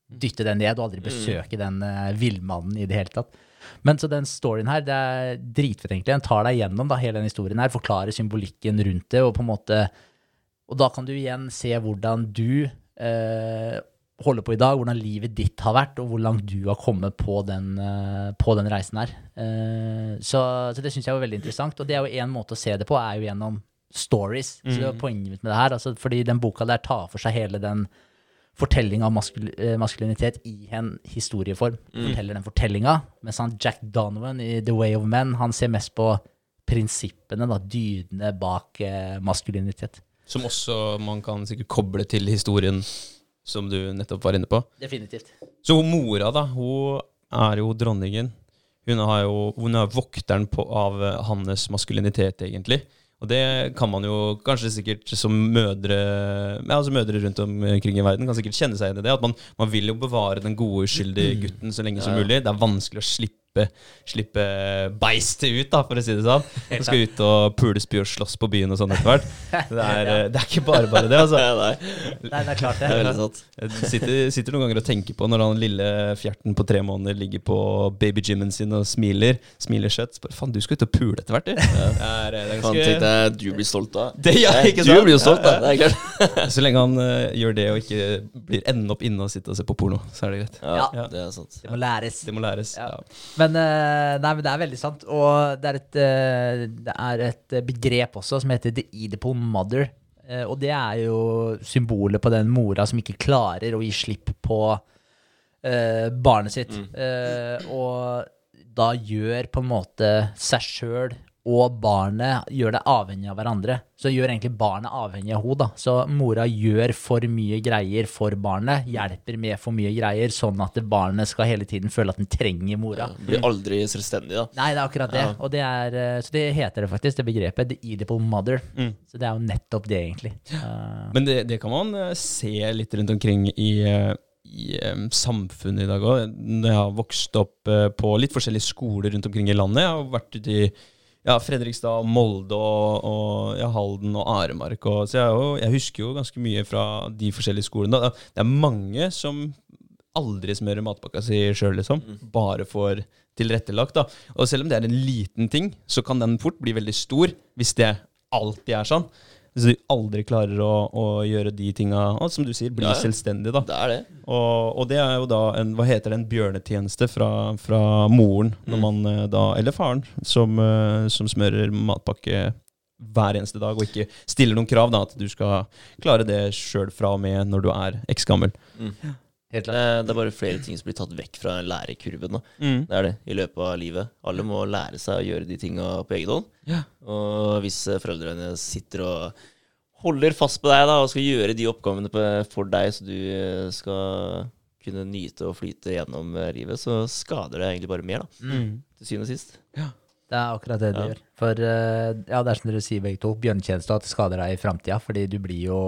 B: dytte den ned og aldri besøke den uh, villmannen i det hele tatt. Men så den storyen her, det er dritfett egentlig. Den tar deg gjennom da, hele den historien her, forklarer symbolikken rundt det, og på en måte Og da kan du igjen se hvordan du eh, holder på i dag, hvordan livet ditt har vært, og hvor langt du har kommet på den, eh, på den reisen her. Eh, så, så det syns jeg var veldig interessant, og det er jo én måte å se det på, er jo gjennom stories. Så det var poenget mitt med det her, altså, fordi den boka der tar for seg hele den fortellinga av maskul eh, maskulinitet i en historieform. Forteller den fortellinga. Mens han Jack Donovan i The Way of Men, han ser mest på prinsippene, da, dydene bak eh, maskulinitet.
C: Som også man kan sikkert koble til historien som du nettopp var inne på.
B: Definitivt.
C: Så hun mora, da, hun er jo dronningen. Hun, er jo, hun er vokteren på, av hans maskulinitet, egentlig. Og det kan man jo kanskje sikkert som mødre ja, altså mødre rundt omkring i verden kan sikkert kjenne seg igjen i det. At man, man vil jo bevare den gode, uskyldige gutten så lenge som mulig. Det er vanskelig å slippe, slippe beistet ut, da, for å si det sånn. [laughs] Du skal ut og pulespy og slåss på byen og sånn etter hvert. [laughs] Det er, eh, det er ikke bare bare det, altså. [laughs]
A: Ja, nei,
B: Nei, det er klart
A: det
B: det.
A: er sant.
C: Jeg sitter, sitter noen ganger og tenker på når han lille fjerten på tre måneder ligger på babygymmen sin og smiler. Smiler søtt. så Faen, du skal ut og pule etter hvert, du. Det er, det er ganske-
A: Fan, deg du blir stolt av.
C: Det jeg, ikke
A: Du blir jo stolt av, det er klart.
C: Så lenge han uh, gjør det og ikke blir ende opp inne og sitte og se på porno, så er det greit.
A: Ja,
C: Ja.
A: det er sant.
B: Det må læres.
C: Det må læres.
B: Ja.
C: Ja.
B: Men, eh, nei, men det er veldig sant. Og det er et, eh, det er et begrep også som heter the edible mother. Eh, Og det er jo symbolet på den mora som ikke klarer å gi slipp på uh, barnet sitt. Eh, og da gjør på en måte seg sjøl og barnet gjør det avhengig av hverandre. Så gjør egentlig barnet avhengig av henne. Så mora gjør for mye greier for barnet, hjelper med for mye greier, sånn at barnet skal hele tiden føle at den trenger mora.
A: Blir aldri selvstendig, da.
B: Nei, det er akkurat det. Og det er, eh, så det heter det faktisk, det begrepet. The edible Mother. Så det er jo nettopp det, egentlig. Uh,
C: Men det, det kan man eh, se litt rundt omkring i, i samfunnet i dag òg. Jeg har vokst opp på litt forskjellige skoler rundt omkring i landet. Jeg har vært ute i ja, Fredrikstad, Molde og, og ja, Halden og Aremark. Og, så jeg, og, jeg husker jo ganske mye fra de forskjellige skolene. Det er- Det er mange som aldri smører matpakka si sjøl, liksom. Bare får tilrettelagt. da. Og selv om det er en liten ting, så kan den fort bli veldig stor hvis det alltid er sånn. Hvis du aldri klarer å, å gjøre de tinga, som du sier, bli
A: Ja,
C: selvstendig, da.
A: Det er det.
C: Og, og det er jo da en, hva heter det, en bjørnetjeneste fra, fra moren, når man eh, da, eller faren, som, eh, som smører matpakke hver eneste dag, og ikke stiller noen krav, da, at du skal klare det sjøl fra og med når du er eks gammel.
B: Helt
A: Det,
B: klart.
A: det er bare flere ting som blir tatt vekk fra lærekurven.
C: Mm.
A: Det er det, i løpet av livet. Alle må lære seg å gjøre de tinga på egen hånd.
C: Ja.
A: Og hvis eh, foreldrene sitter og holder fast på deg da, og skal gjøre de oppgavene på, for deg, så du eh, skal kunne nyte og flyte gjennom eh, livet, så skader det egentlig bare mer, da,
C: Mm.
A: til syvende og sist.
B: Det er akkurat det det
A: Ja.
B: gjør. For eh, ja, det er som dere sier begge to, bjørnetjeneste at det skader deg i framtida, fordi du blir jo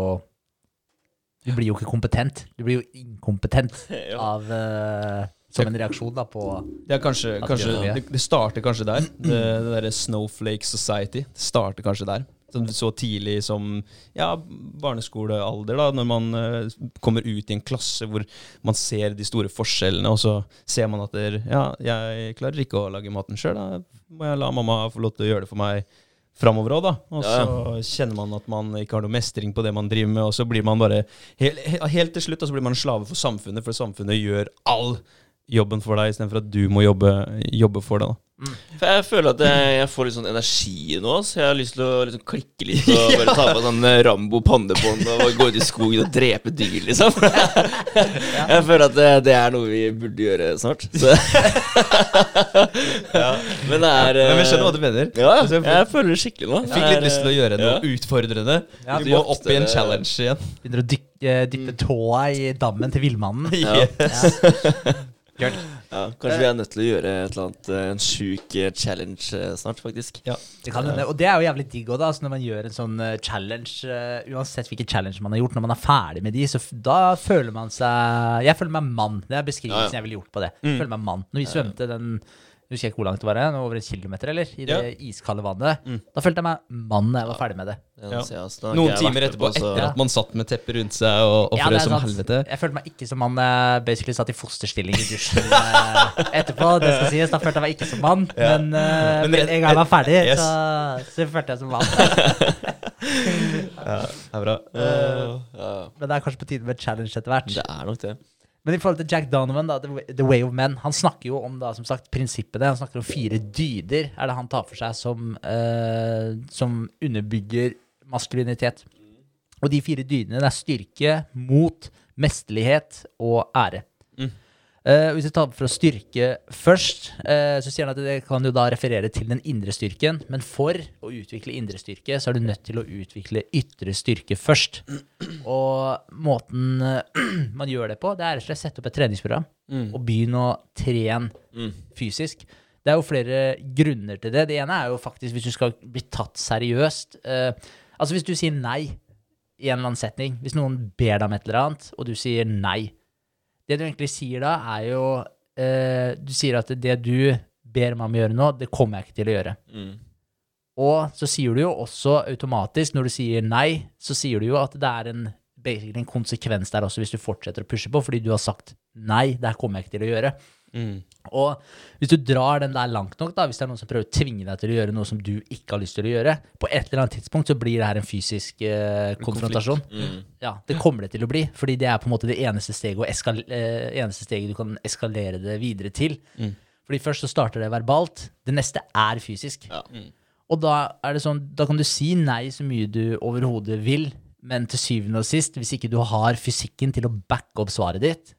B: Du blir jo ikke kompetent. Du blir jo inkompetent [laughs] av uh, Som en reaksjon da på
C: Det, er kanskje, kanskje,
B: det
C: det, starter kanskje der. [clears throat] Det, det derre Snowflake Society. Det starter kanskje der. Så tidlig som ja, barneskolealder, da, når man uh, kommer ut i en klasse hvor man ser de store forskjellene, og så ser man at der, ja, jeg klarer ikke å lage maten sjøl. Da må jeg la mamma få lov til å gjøre det for meg framover òg, da. Og
A: Ja,
C: så kjenner man at man ikke har noe mestring på det man driver med, og så blir man bare helt, helt til slutt, og så blir man slave for samfunnet, for samfunnet gjør all jobben for deg, istedenfor at du må jobbe, jobbe for det. da.
A: For jeg føler at jeg, jeg får litt sånn energi nå, så jeg har lyst til å liksom klikke litt og [laughs] bare ta på sånn eh, Rambo pannebånd og gå ut i skogen og drepe dyr, liksom. [laughs] Jeg føler at det, det er noe vi burde gjøre snart. Så. [laughs] Men det er
C: Men jeg skjønner hva
A: eh,
C: du mener.
A: Ja,
C: jeg
A: føler det skikkelig nå.
C: Jeg fikk litt lyst til å gjøre noe
A: Ja.
C: utfordrende.
B: Ja,
C: du må opp i en challenge igjen.
B: Begynner å dykke, dyppe tåa i dammen til villmannen.
A: Ja.
B: Ja.
A: Ja, kanskje vi er nødt til å gjøre et eller annet eh, en sjuk eh, challenge eh, snart, faktisk.
C: Ja.
B: Det kan hende. Og det er jo jævlig digg òg, altså når man gjør en sånn challenge. uansett hvilken challenge man har gjort, når man er ferdig med de, så da føler man seg Jeg føler meg mann. Det er beskrivelsen
A: Ja, ja.
B: jeg ville gjort på det. Jeg føler meg mann. Når vi svømte den jeg husker ikke hvor langt det var, eh, over en kilometer, eller? I det
C: Ja.
B: iskalde vannet. Da følte jeg meg mann da jeg var ferdig med det.
A: Altså.
C: Noen timer etterpå,
A: på, så-
C: etter at man satt med teppet rundt seg og, og
B: Ja,
C: frøs som
B: sant.
C: helvete.
B: Jeg følte meg ikke som mann. Jeg basically satt i fosterstilling i dusjen eh, [laughs] etterpå. Det skal sies, Da følte jeg meg ikke som mann. Men, uh,
C: Men
B: men en gang jeg var ferdig,
C: Yes.
B: så, så følte jeg som mann. [laughs]
C: Ja, det er bra.
A: Uh, uh.
B: Men det er kanskje på tide med challenge etter hvert.
A: det er nok det.
B: Men i forhold til Jack Donovan, da, The Way- of Men, han snakker jo om da, som sagt, prinsippene. Han snakker om fire dyder er det han tar for seg som, uh, som underbygger maskulinitet. Og de fire dydene det er styrke, mot, mesterlighet og ære. Eh, hvis vi tar for å styrke først, uh, så sier han at det kan jo da referere til den indre styrken. Men for å utvikle indre styrke, så er du nødt til å utvikle ytre styrke først. Og måten uh, [clears throat] man gjør det på, det er rett og slett å sette opp et treningsprogram
C: Mm.
B: og begynne å trene
A: Mm.
B: fysisk. Det er jo flere grunner til det. Det ene er jo faktisk hvis du skal bli tatt seriøst. Altså hvis du sier nei i en eller annen setning, hvis noen ber deg om et eller annet, og du sier nei Det du egentlig sier da, er jo eh, Du sier at det du ber meg om å gjøre nå, det kommer jeg ikke til å gjøre.
A: Mm.
B: Og så sier du jo også automatisk, når du sier nei, så sier du jo at det er en, en konsekvens der også hvis du fortsetter å pushe på, fordi du har sagt nei, det her kommer jeg ikke til å gjøre.
C: Mm.
B: Og hvis du drar den der langt nok, da, hvis det er noen som prøver å tvinge deg til å gjøre noe som du ikke har lyst til å gjøre, på et eller annet tidspunkt så blir det her en fysisk eh, konfrontasjon.
A: Mm.
B: Ja, det kommer det til å bli, fordi det er på en måte det eneste steget, å eskal eh, eneste steget du kan eskalere det videre til.
C: Mm.
B: Fordi først så starter det verbalt, det neste er fysisk.
A: Ja.
B: Og da er det sånn, da kan du si nei så mye du overhodet vil, men til syvende og sist, hvis ikke du har fysikken til å backe opp svaret ditt,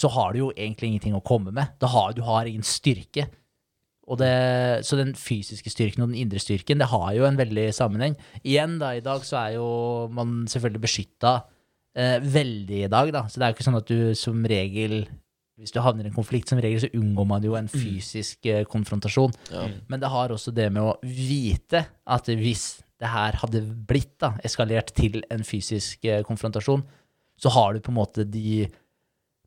B: så har du jo egentlig ingenting å komme med. Da har, du har ingen styrke. Og det, så den fysiske styrken og den indre styrken, det har jo en veldig sammenheng. Igjen, da, i dag så er jo man selvfølgelig beskytta eh, veldig i dag, da. Så det er jo ikke sånn at du som regel hvis du havner i en konflikt, som regel så unngår man jo en fysisk eh, konfrontasjon.
A: Ja.
B: Men det har også det med å vite at hvis det her hadde blitt da, eskalert til en fysisk eh, konfrontasjon, så har du på en måte de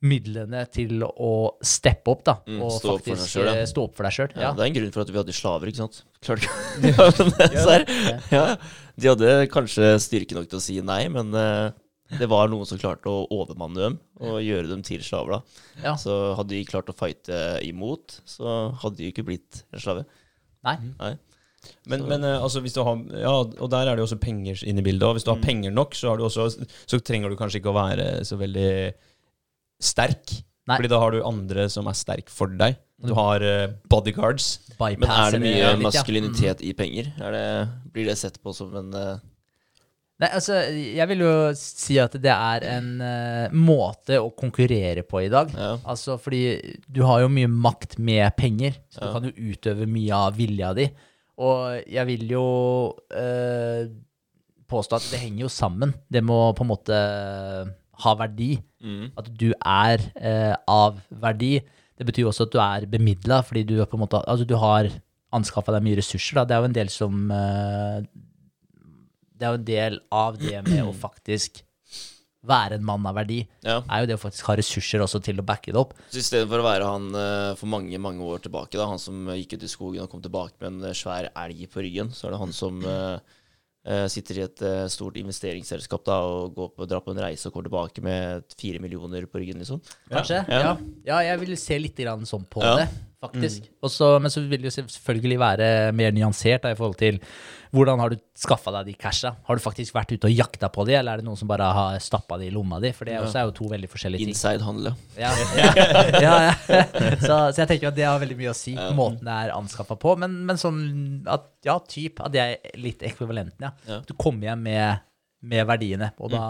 B: midlene til å steppe opp da,
A: Mm,
B: og
A: stå opp
B: faktisk
A: selv, ja.
B: eh, stå opp for deg sjøl.
A: Ja,
B: Ja.
A: Det er en grunn for at vi hadde slaver, ikke sant? [laughs] Klart de hadde kanskje styrke nok til å si nei, men uh, det var noen som klarte å overmanne dem og gjøre dem til slaver. da.
B: Ja.
A: Så hadde de klart å fighte imot, så hadde de ikke blitt en slave.
B: Nei.
A: Nei.
C: Men, men eh, altså hvis du har Ja, og der er det jo også penger inne i bildet. Og hvis du har penger nok, så, har du også, så trenger du kanskje ikke å være så veldig sterk.
B: Nei.
C: Fordi da har du andre som er sterk for deg. Du har eh, bodyguards.
A: Men er det mye
B: litt, ja. Mm.
A: maskulinitet i penger? Er det, blir det sett på som en uh...
B: Nei, altså, jeg vil jo si at det er en uh, måte å konkurrere på i dag.
A: Ja.
B: Altså, fordi du har jo mye makt med penger, så du
A: Ja.
B: kan jo utøve mye av vilja di. Og jeg vil jo eh, påstå at det henger jo sammen. Det må på en måte ha verdi.
A: mm,
B: At du er eh, av verdi. Det betyr også at du er bemidla, fordi du, på en måte, altså du har anskaffa deg mye ressurser. Da. Det er jo en del som eh, Det er jo en del av det med å faktisk være en mann av verdi,
A: ja.
B: er jo det å faktisk ha ressurser også til å backe det opp.
A: Så i stedet for å være han eh, for mange mange år tilbake, da, han som gikk ut i skogen og kom tilbake med en eh, svær elg på ryggen, så er det han som eh, sitter i et eh, stort investeringsselskap da, og går på, drar på en reise og kommer tilbake med fire millioner på ryggen, liksom.
B: Kanskje?
A: Ja.
B: Ja. ja, jeg vil se litt grann sånn på
A: Ja.
B: det, faktisk. Også, men så vil det jo selvfølgelig være mer nyansert da, i forhold til hvordan har du skaffa deg de casha? Har du faktisk vært ute og jakta på de, eller er det noen som bare har stappa de i lomma di? For det også er jo to veldig forskjellige ting.
A: Inside-handel, [laughs] ja.
B: Ja, ja, ja. [laughs] Så, så jeg tenker at det har veldig mye å si, måten det er anskaffa på. Men, men sånn at ja, typ, at det er litt ekvivalenten, ja.
A: Ja.
B: Du kommer hjem med, med verdiene, og da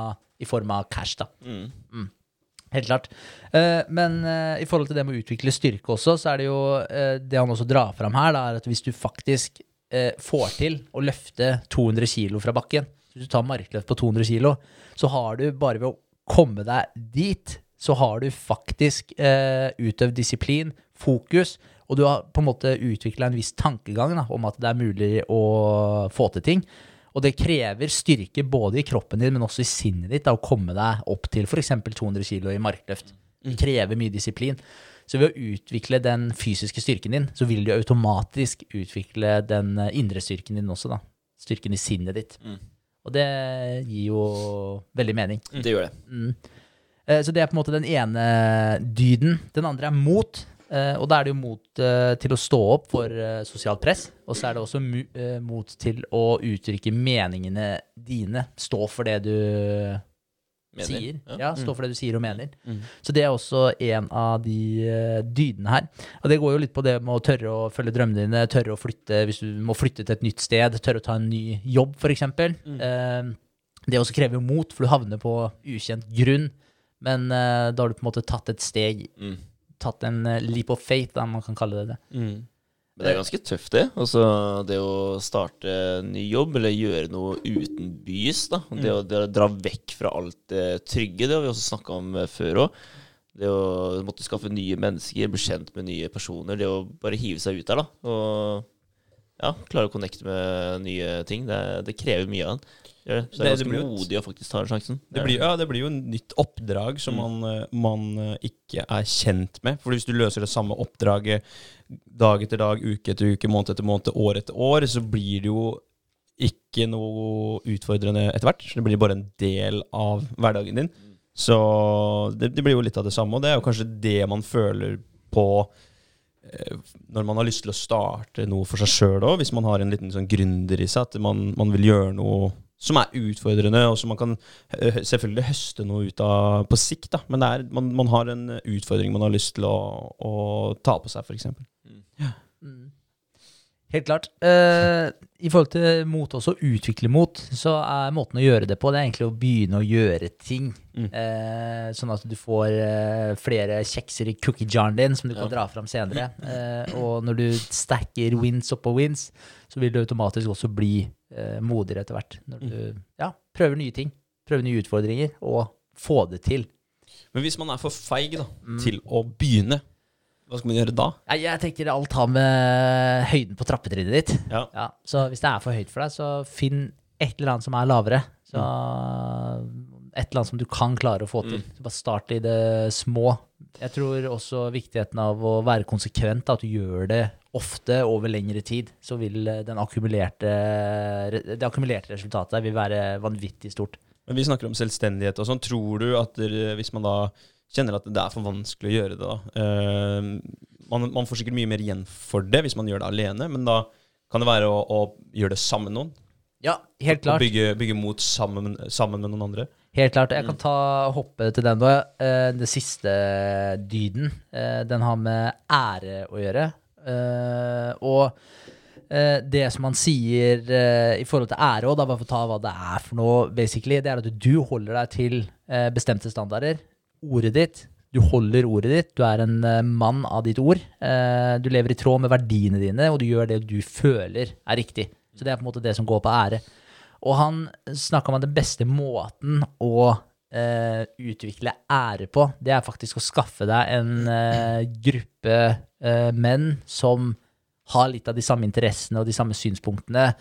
B: i form av cash, da.
A: Mm.
B: Helt klart. Eh, men eh, i forhold til det med å utvikle styrke også, så er det jo eh, det han også drar fram her, er at hvis du faktisk får til å løfte 200 kilo fra bakken, hvis du tar markløft på 200 kilo, så har du bare ved å komme deg dit, så har du faktisk utøvd disiplin, fokus, og du har på en måte utvikla en viss tankegang da, om at det er mulig å få til ting. Og det krever styrke både i kroppen din, men også i sinnet ditt, da, å komme deg opp til f.eks. 200 kg i markløft. Det krever mye disiplin. Så ved å utvikle den fysiske styrken din, så vil du automatisk utvikle den eh, indre styrken din også, da. Styrken i sinnet ditt.
A: Mm.
B: Og det gir jo veldig mening.
A: Det gjør det.
B: Mm. Eh, Så det er på en måte den ene dyden. Den andre er mot. Eh, Og da er det jo mot eh, til å stå opp for eh, sosialt press. Og så er det også mot til å uttrykke meningene dine. Stå for det du
A: Mener.
B: sier.
A: Ja.
B: Ja, stå for det du sier og mener. Så det er også en av de dydene her. Og det går jo litt på det med å tørre å følge drømmene dine, tørre å flytte hvis du må flytte til et nytt sted, tørre å ta en ny jobb, f.eks.
A: Mm.
B: Det også krever jo mot, for du havner på ukjent grunn. Men da har du på en måte tatt et steg,
A: Mm.
B: Tatt en eh, leap of faith, da man kan kalle det det.
A: Men det er ganske tøft, det. Altså, det å starte en ny jobb, eller gjøre noe utenbys. da. Det, å, det å dra vekk fra alt det trygge, det har vi også snakka om eh, før òg. Det å måtte skaffe nye mennesker, bli kjent med nye personer. Det å bare hive seg ut der, da. Og ja, klare å connecte med nye ting. Det, det krever mye av en. Det. Så det er ganske modig å faktisk ta den sjansen.
C: Det blir, ja, det blir jo et nytt oppdrag som man, eh, man eh, ikke er kjent med. For hvis du løser det samme oppdraget dag etter dag, uke etter uke, måned etter måned, år etter år, så blir det jo ikke noe utfordrende etter hvert. Det blir bare en del av hverdagen din. Så det, det blir jo litt av det samme, og det er jo kanskje det man føler på eh, når man har lyst til å starte noe for seg sjøl òg, hvis man har en liten sånn gründer i seg, at man, man vil gjøre noe som er utfordrende, og som man kan eh, selvfølgelig høste noe ut av på sikt. da, Men det er, man, man har en utfordring man har lyst til å, å ta på seg, f.eks.
B: Mm. Helt klart. Eh, I forhold til mot også, å utvikle mot, så er måten å gjøre det på, det er egentlig å begynne å gjøre ting.
C: Mm.
B: Eh, sånn at du får eh, flere kjekser i cookie-jaren din som du kan dra fram senere. Eh, og når du stacker wins oppå wins, så vil du automatisk også bli modigere etter hvert. Når du ja, prøver nye ting, prøver nye utfordringer, og få det til.
C: Men hvis man er for feig da, til å begynne, hva skal man gjøre da?
B: Jeg tenker alt har med høyden på trappetrinnet ditt.
C: Ja.
B: Ja, så hvis det er for høyt for deg, så finn et eller annet som er lavere. Så et eller annet som du kan klare å få til. Så bare start i det små. Jeg tror også viktigheten av å være konsekvent, at du gjør det ofte over lengre tid. Så vil den akkumulerte, det akkumulerte resultatet vil være vanvittig stort.
C: Men vi snakker om selvstendighet og sånn. Tror du at dere, hvis man da kjenner at det er for vanskelig å gjøre det, da eh, man, man får sikkert mye mer igjen for det hvis man gjør det alene, men da kan det være å, å gjøre det sammen med noen?
B: Ja, helt
C: klart.
B: klart.
C: bygge, bygge mot sammen, sammen med noen andre?
B: Helt klart. Jeg kan ta hoppe til den nå. Den siste dyden, eh, den har med ære å gjøre. Eh, Og eh, det som han sier eh, i forhold til ære, da bare for å ta hva det er for noe, basically, det er at du holder deg til eh, bestemte standarder. Ordet ditt. Du holder ordet ditt. Du er en eh, mann av ditt ord. Eh, Du lever i tråd med verdiene dine, og du gjør det du føler er riktig. Så det er på en måte det som går på ære. Og han snakka om at den beste måten å eh, utvikle ære på, det er faktisk å skaffe deg en eh, gruppe eh, menn som har litt av de samme interessene og de samme synspunktene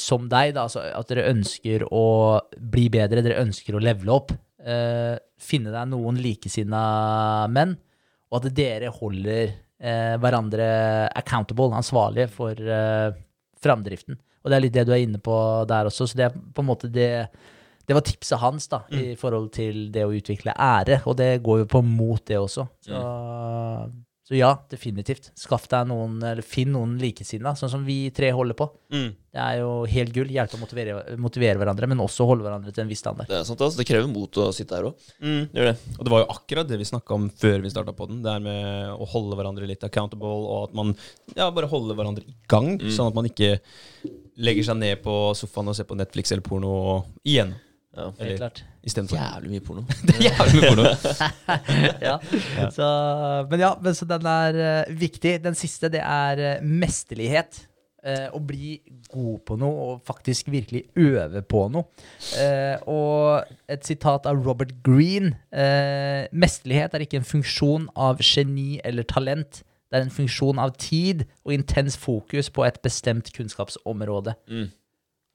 B: som deg. Da. Altså at dere ønsker å bli bedre, dere ønsker å levele opp. Finne deg noen likesinna menn, og at dere holder hverandre accountable, ansvarlige for framdriften. Og det er litt det du er inne på der også. Så det er på en måte det Det var tipset hans da, i forhold til det å utvikle ære, og det går jo på mot det også. Så, så ja, definitivt. Skaff deg noen, eller finn noen likesinnede, sånn som vi tre holder på.
C: Mm.
B: Det er jo helt gull. Hjelpe å motivere, motivere hverandre, men også holde hverandre til en viss standard.
A: Det er sant, altså. Det krever mot å sitte her òg.
C: Mm.
A: Det gjør det.
C: Og det var jo akkurat det vi snakka om før vi starta på den. Det her med å holde hverandre litt accountable, og at man ja, bare holder hverandre i gang. Sånn at man ikke legger seg ned på sofaen og ser på Netflix eller porno igjen.
A: Ja.
B: Helt klart.
C: istedenfor.
A: Jævlig mye porno. [laughs]
C: Det er jævlig mye porno. [laughs]
B: ja. Så, men ja, men så den er uh, viktig. Den siste, det er uh, mesterlighet. Uh, å bli god på noe og faktisk virkelig øve på noe. Eh, og et sitat av Robert Greene. Eh, mesterlighet er ikke en funksjon av geni eller talent. Det er en funksjon av tid og intens fokus på et bestemt kunnskapsområde.
A: Mm.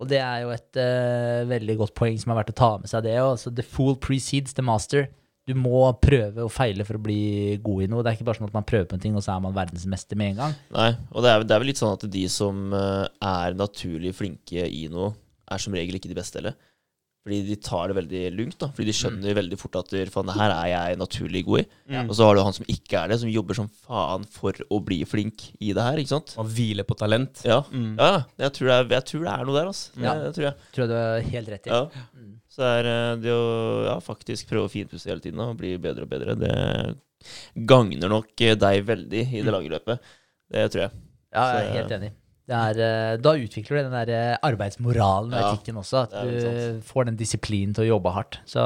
B: Og det er jo et uh, veldig godt poeng som er verdt å ta med seg det. Altså, the fool precedes the master. Du må prøve og feile for å bli god i noe. Det er ikke bare sånn at man prøver på en ting, og så er man verdensmester med en gang.
A: Nei, og det er, det er vel litt sånn at de som eh, er naturlig flinke i noe, er som regel ikke de beste heller. Fordi de tar det veldig lugnt. da Fordi de skjønner veldig fort at faen, det her er jeg naturlig god i.
C: Ja.
A: Og så har du han som ikke er det, som jobber som faen for å bli flink i det her. Ikke sant?
C: Og hviler på talent.
A: Ja,
C: Mm.
A: ja jeg, tror det er, jeg tror det er noe der, altså.
B: Ja.
A: Det, tror jeg.
B: Tror jeg du er helt rett i.
A: Ja. Så er eh, det å ja, faktisk prøve å finpusse hele tiden da, og bli bedre og bedre, det gagner nok eh, deg veldig i det lange løpet. Det tror jeg.
B: Ja, jeg er
A: Så-
B: helt enig. Er, eh, da utvikler du den der eh, arbeidsmoralen og
A: Ja,
B: etikken også. At du får den disiplinen til å jobbe hardt. Så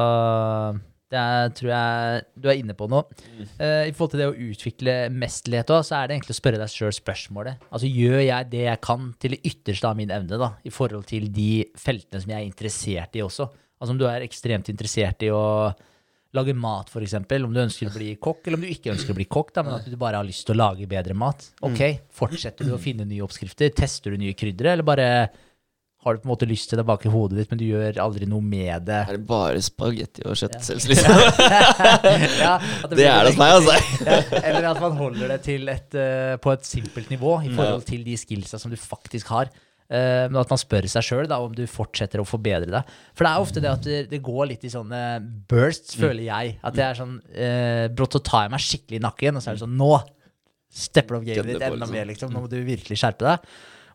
B: det er, tror jeg du er inne på noe.
A: Mm.
B: Uh, I forhold til det å utvikle mesterlighet òg, så er det egentlig å spørre deg sjøl spørsmålet. Altså, gjør jeg det jeg kan til det ytterste av min evne, da, i forhold til de feltene som jeg er interessert i også? Altså om du er ekstremt interessert i å lage mat, f.eks. Om du ønsker å bli kokk, eller om du ikke ønsker å bli kokk, da, men at du bare har lyst til å lage bedre mat. Ok, Fortsetter du å finne nye oppskrifter? Tester du nye krydder, eller bare har du på en måte lyst til det bak i hodet ditt, men du gjør aldri noe med det?
A: Er det bare spagetti og kjøttsaus, liksom?
B: Ja, [laughs]
A: Det er det hos meg, altså. [laughs]
B: Ja, eller at man holder det et, eh, på et simpelt nivå i forhold til de skillsa som du faktisk har. Eh, men at man spør seg sjøl om du fortsetter å forbedre deg. For det er ofte det at det, går litt i sånne bursts, føler jeg. At det er sånn eh, Brått så tar jeg meg skikkelig i nakken, og så er det sånn Nå stepper du opp gamet ditt enda mer, liksom. Nå må du virkelig skjerpe deg.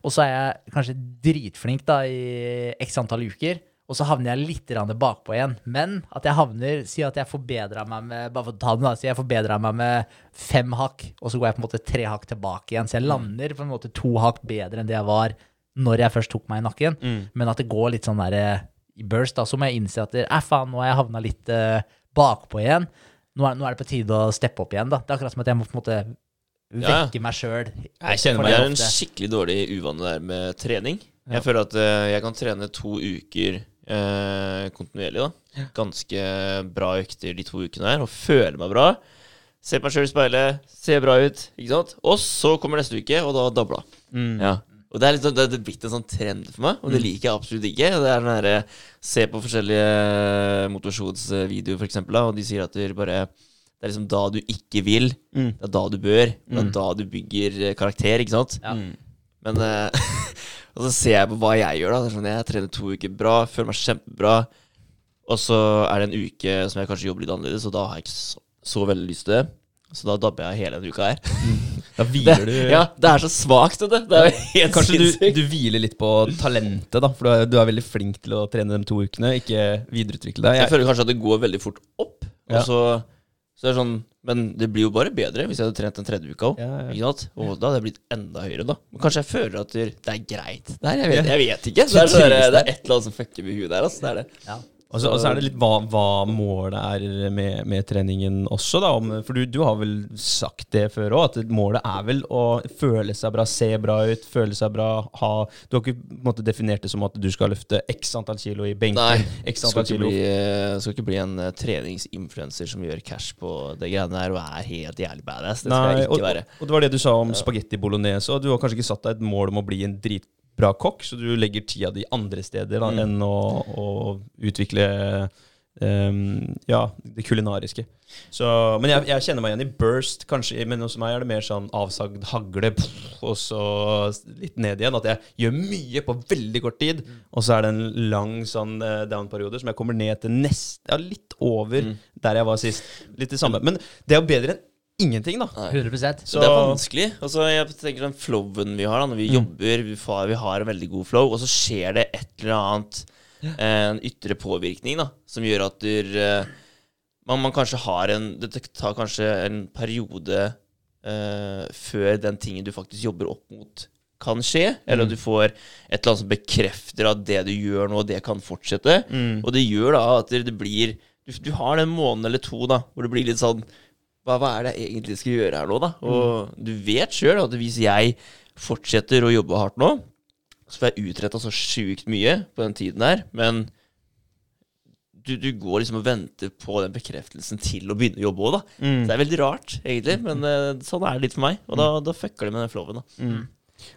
B: Og så er jeg kanskje dritflink da i x antall uker, og så havner jeg litt bakpå igjen. Men at jeg havner Si at jeg forbedra meg med Bare for å ta den, da. Si jeg forbedra meg med fem hakk, og så går jeg på en måte tre hakk tilbake igjen. Så jeg lander på en måte to hakk bedre enn det jeg var når jeg først tok meg i nakken. Men at det går litt sånn der eh, i burst, da, så må jeg innse at eh, faen, nå har jeg havna litt eh, bakpå igjen. Nå er, nå er det på tide å steppe opp igjen, da. Det er akkurat som at jeg må på en måte
A: Ja.
B: vekke meg sjøl.
C: Jeg kjenner
A: meg
C: meg
A: er en skikkelig dårlig uvane der med trening. Jeg føler at eh, jeg kan trene to uker eh, kontinuerlig. da Ganske bra økter de to ukene her, og føler meg bra. Ser på meg sjøl i speilet, ser bra ut. Ikke sant? Og så kommer neste uke, og da dabla.
C: Mm.
A: Ja. Og det er, liksom, det er blitt en sånn trend for meg, og det liker jeg absolutt ikke. Det er den der, Se på forskjellige motivasjonsvideoer, for eksempel, og de sier at det bare det er liksom da du ikke vil.
C: Mm.
A: Det er da du bør. Det er da du bygger eh, karakter, ikke sant?
B: Ja.
C: Mm.
A: Men eh, [laughs] Og så ser jeg på hva jeg gjør, da. Det er sånn, jeg trener to uker bra, føler meg kjempebra. Og så er det en uke som jeg kanskje jobber litt annerledes, og da har jeg ikke så, så veldig lyst til det. Så da dabber jeg hele denne uka her.
C: Da [laughs]
A: Det,
C: hviler du
A: ja, det er så svakt, du. Det er jo helt
C: Kanskje du,
A: sinnssykt.
C: du hviler litt på talentet, da. For du er, du er veldig flink til å trene de to ukene, ikke videreutvikle deg.
A: Jeg
C: Jeg,
A: føler kanskje at det går veldig fort opp. Og
C: Ja.
A: så, så er det sånn Men det blir jo bare bedre hvis jeg hadde trent den tredje uka òg.
C: Ja, ja.
A: Og da hadde jeg blitt enda høyere, da. Men kanskje jeg føler at det det er greit. Nei, jeg vet, jeg vet ikke. Det er, så, det er, det er et eller annet som fucker med huet der. Altså. Det er det.
B: Ja.
C: Og så er det litt hva, hva målet er med, med treningen også, da. Om, for du, du har vel sagt det før òg, at målet er vel å føle seg bra, se bra ut, føle seg bra, ha Du har ikke måte definert det som at du skal løfte x antall kilo i benken,
A: Nei, [laughs]
C: x antall
A: skal,
C: kilo
A: bli, eh, skal ikke bli en uh, treningsinfluenser som gjør cash på det greiene der og er helt jævlig badass. Det skal
C: Nei,
A: jeg ikke
C: og,
A: være.
C: og det var det du sa om spagetti bolognese, og du har kanskje ikke satt deg et mål om å bli en dritbra kokk, så du legger tida di andre steder da,
A: Mm.
C: enn å, å utvikle um, ja, det kulinariske. Så, men jeg, jeg kjenner meg igjen i burst, kanskje, men hos meg er det mer sånn avsagd hagle, pff, og så litt ned igjen. At jeg gjør mye på veldig kort tid, og så er det en lang sånn eh, down-periode som jeg kommer ned til nest, ja, litt over
A: Mm.
C: der jeg var sist. Litt det samme. Men det er jo bedre enn ingenting, da.
A: Nei.
B: 100
C: Så-
A: det er vanskelig. Altså, jeg tenker den flowen vi har da når vi
C: Mm.
A: jobber, vi, får, vi har en veldig god flow, og så skjer det et eller annet En ytre påvirkning da som gjør at du, eh, man, man kanskje har en Det tar kanskje en periode uh, før den tingen du faktisk jobber opp mot, kan skje. Eller
C: Mm.
A: at du får et eller annet som bekrefter at det du gjør nå, det kan fortsette.
C: Mm.
A: Og det gjør da at det det blir du, du har den måneden eller to da hvor det blir litt sånn hva, hva er det jeg egentlig skal gjøre her nå, da? Og du vet sjøl at hvis jeg fortsetter å jobbe hardt nå, så får jeg utretta så sjukt mye på den tiden her, men du, du går liksom og venter på den bekreftelsen til å begynne å jobbe òg, da.
C: Mm.
A: Det er veldig rart, egentlig, men uh, sånn er det litt for meg. Og da, da fucker det med den flowen, da.
C: Mm.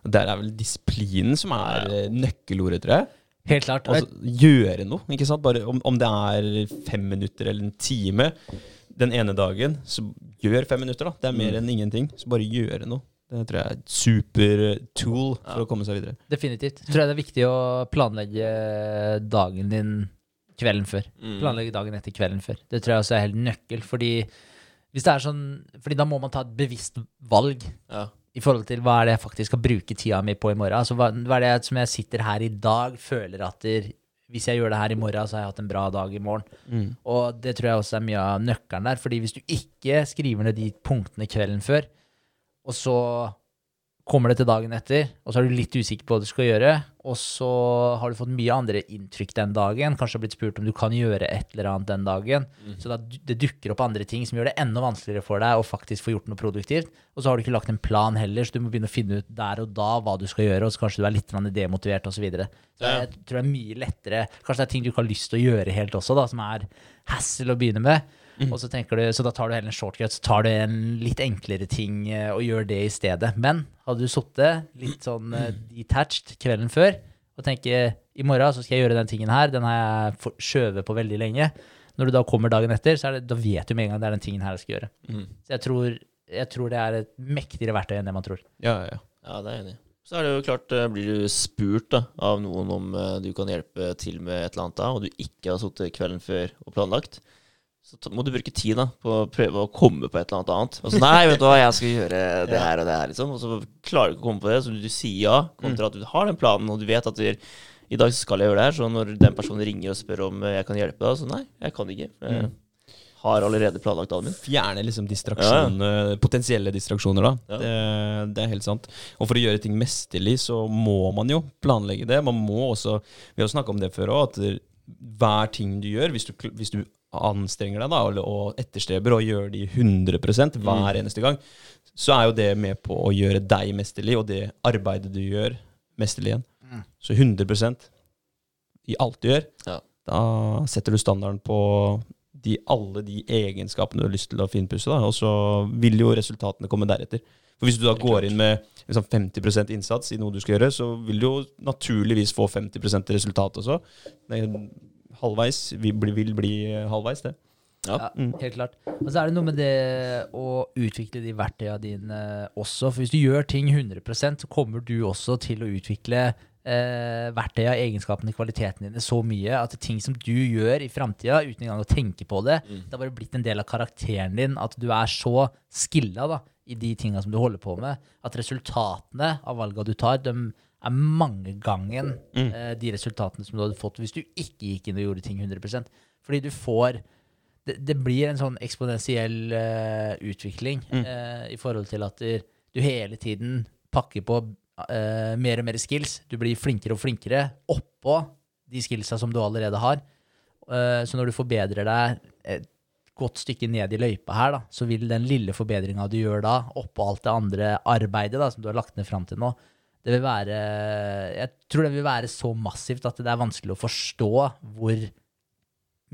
C: Og Der er vel disiplinen som er ja. nøkkelordet, tror jeg.
B: Helt klart.
C: Altså, gjøre noe, ikke sant? Bare om, om det er fem minutter eller en time den ene dagen, så gjør fem minutter, da. Det er mer enn ingenting. Så bare gjøre noe. Det tror jeg er et super-tool for
A: Ja.
C: å komme seg videre.
B: Definitivt. Tror jeg det er viktig å planlegge dagen din kvelden før.
A: Mm.
B: Planlegge dagen etter kvelden før. Det tror jeg også er helt nøkkel, fordi hvis det er sånn Fordi da må man ta et bevisst valg
A: Ja.
B: i forhold til hva er det jeg faktisk skal bruke tida mi på i morgen. Altså hva, hva er det jeg, som jeg sitter her i dag, føler at hvis jeg gjør det her i morgen, så har jeg hatt en bra dag i morgen. Og det tror jeg også er mye av nøkkelen der. Fordi hvis du ikke skriver ned de punktene kvelden før, og så kommer det til dagen etter, og så er du litt usikker på hva du skal gjøre, og så har du fått mye andre inntrykk den dagen, kanskje har blitt spurt om du kan gjøre et eller annet den dagen, så da, det dukker opp andre ting som gjør det enda vanskeligere for deg å faktisk få gjort noe produktivt, og så har du ikke lagt en plan heller, så du må begynne å finne ut der og da hva du skal gjøre, og så kanskje du er litt demotivert og så videre. Så jeg tror det er mye lettere, kanskje det er ting du ikke har lyst til å gjøre helt også da, som er hassle å begynne med, og så du, så da tar du heller en shortcut, så tar du en litt enklere ting eh, og gjør det i stedet. Men hadde du sittet litt sånn eh, detached kvelden før og tenker i morgen så skal jeg gjøre den tingen her, den har jeg skjøvet på veldig lenge. Når du da kommer dagen etter, så er det, da vet du med en gang det er den tingen her jeg skal gjøre.
A: Mm.
B: Så jeg tror, jeg tror det er et mektigere verktøy enn det man tror.
C: Ja, ja.
A: Ja, det er jeg enig i. Så er det jo klart, eh, blir du spurt da, av noen om eh, du kan hjelpe til med et eller annet da, og du ikke har sittet kvelden før og planlagt, så må du bruke tid da, på å prøve å komme på et eller annet annet. Og så, nei, vet du hva, jeg skal gjøre [laughs] det her og det her, liksom. Og så klarer du ikke å komme på det, så du sier ja, kontra at du har den planen, og du vet at du, I dag skal jeg gjøre det her, så når den personen ringer og spør om jeg kan hjelpe deg, så nei, jeg kan ikke. Jeg har allerede planlagt dagen min.
C: Fjerne liksom distraksjoner, potensielle distraksjoner, da.
A: Ja.
C: Det, det er helt sant. Og for å gjøre ting mesterlig, så må man jo planlegge det. Man må også Vi har snakka om det før òg, at hver ting du gjør, hvis du, hvis du anstrenger deg da, og, og etterstreber og gjør de 100 hver eneste gang, så er jo det med på å gjøre deg mesterlig, og det arbeidet du gjør, mesterlig igjen. Så 100% i alt du gjør,
A: Ja.
C: da setter du standarden på de, alle de egenskapene du har lyst til å finpusse, da, og så vil jo resultatene komme deretter. For Hvis du da går inn med liksom 50% innsats i noe du skal gjøre, så vil du jo naturligvis få 50% resultat også. Det halvveis Vi bli, vil bli halvveis, det.
B: Ja, helt klart. Og så er det noe med det å utvikle de verktøyene dine også. For hvis du gjør ting 100 så kommer du også til å utvikle eh, verktøyene, egenskapene, kvaliteten dine så mye at det ting som du gjør i framtida uten engang å tenke på det, det har bare blitt en del av karakteren din at du er så skilla da, i de tinga som du holder på med, at resultatene av valga du tar, de er mangegangen eh, de resultatene som du hadde fått hvis du ikke gikk inn og gjorde ting 100% Fordi du får det, det blir en sånn eksponentiell uh, utvikling eh, i forhold til at du, hele tiden pakker på uh, mer og mer skills. Du blir flinkere og flinkere oppå de skillsa som du allerede har. Så når du forbedrer deg et godt stykke ned i løypa her, da, så vil den lille forbedringa du gjør da, oppå alt det andre arbeidet da, som du har lagt ned fram til nå, det vil være Jeg tror det vil være så massivt at det er vanskelig å forstå hvor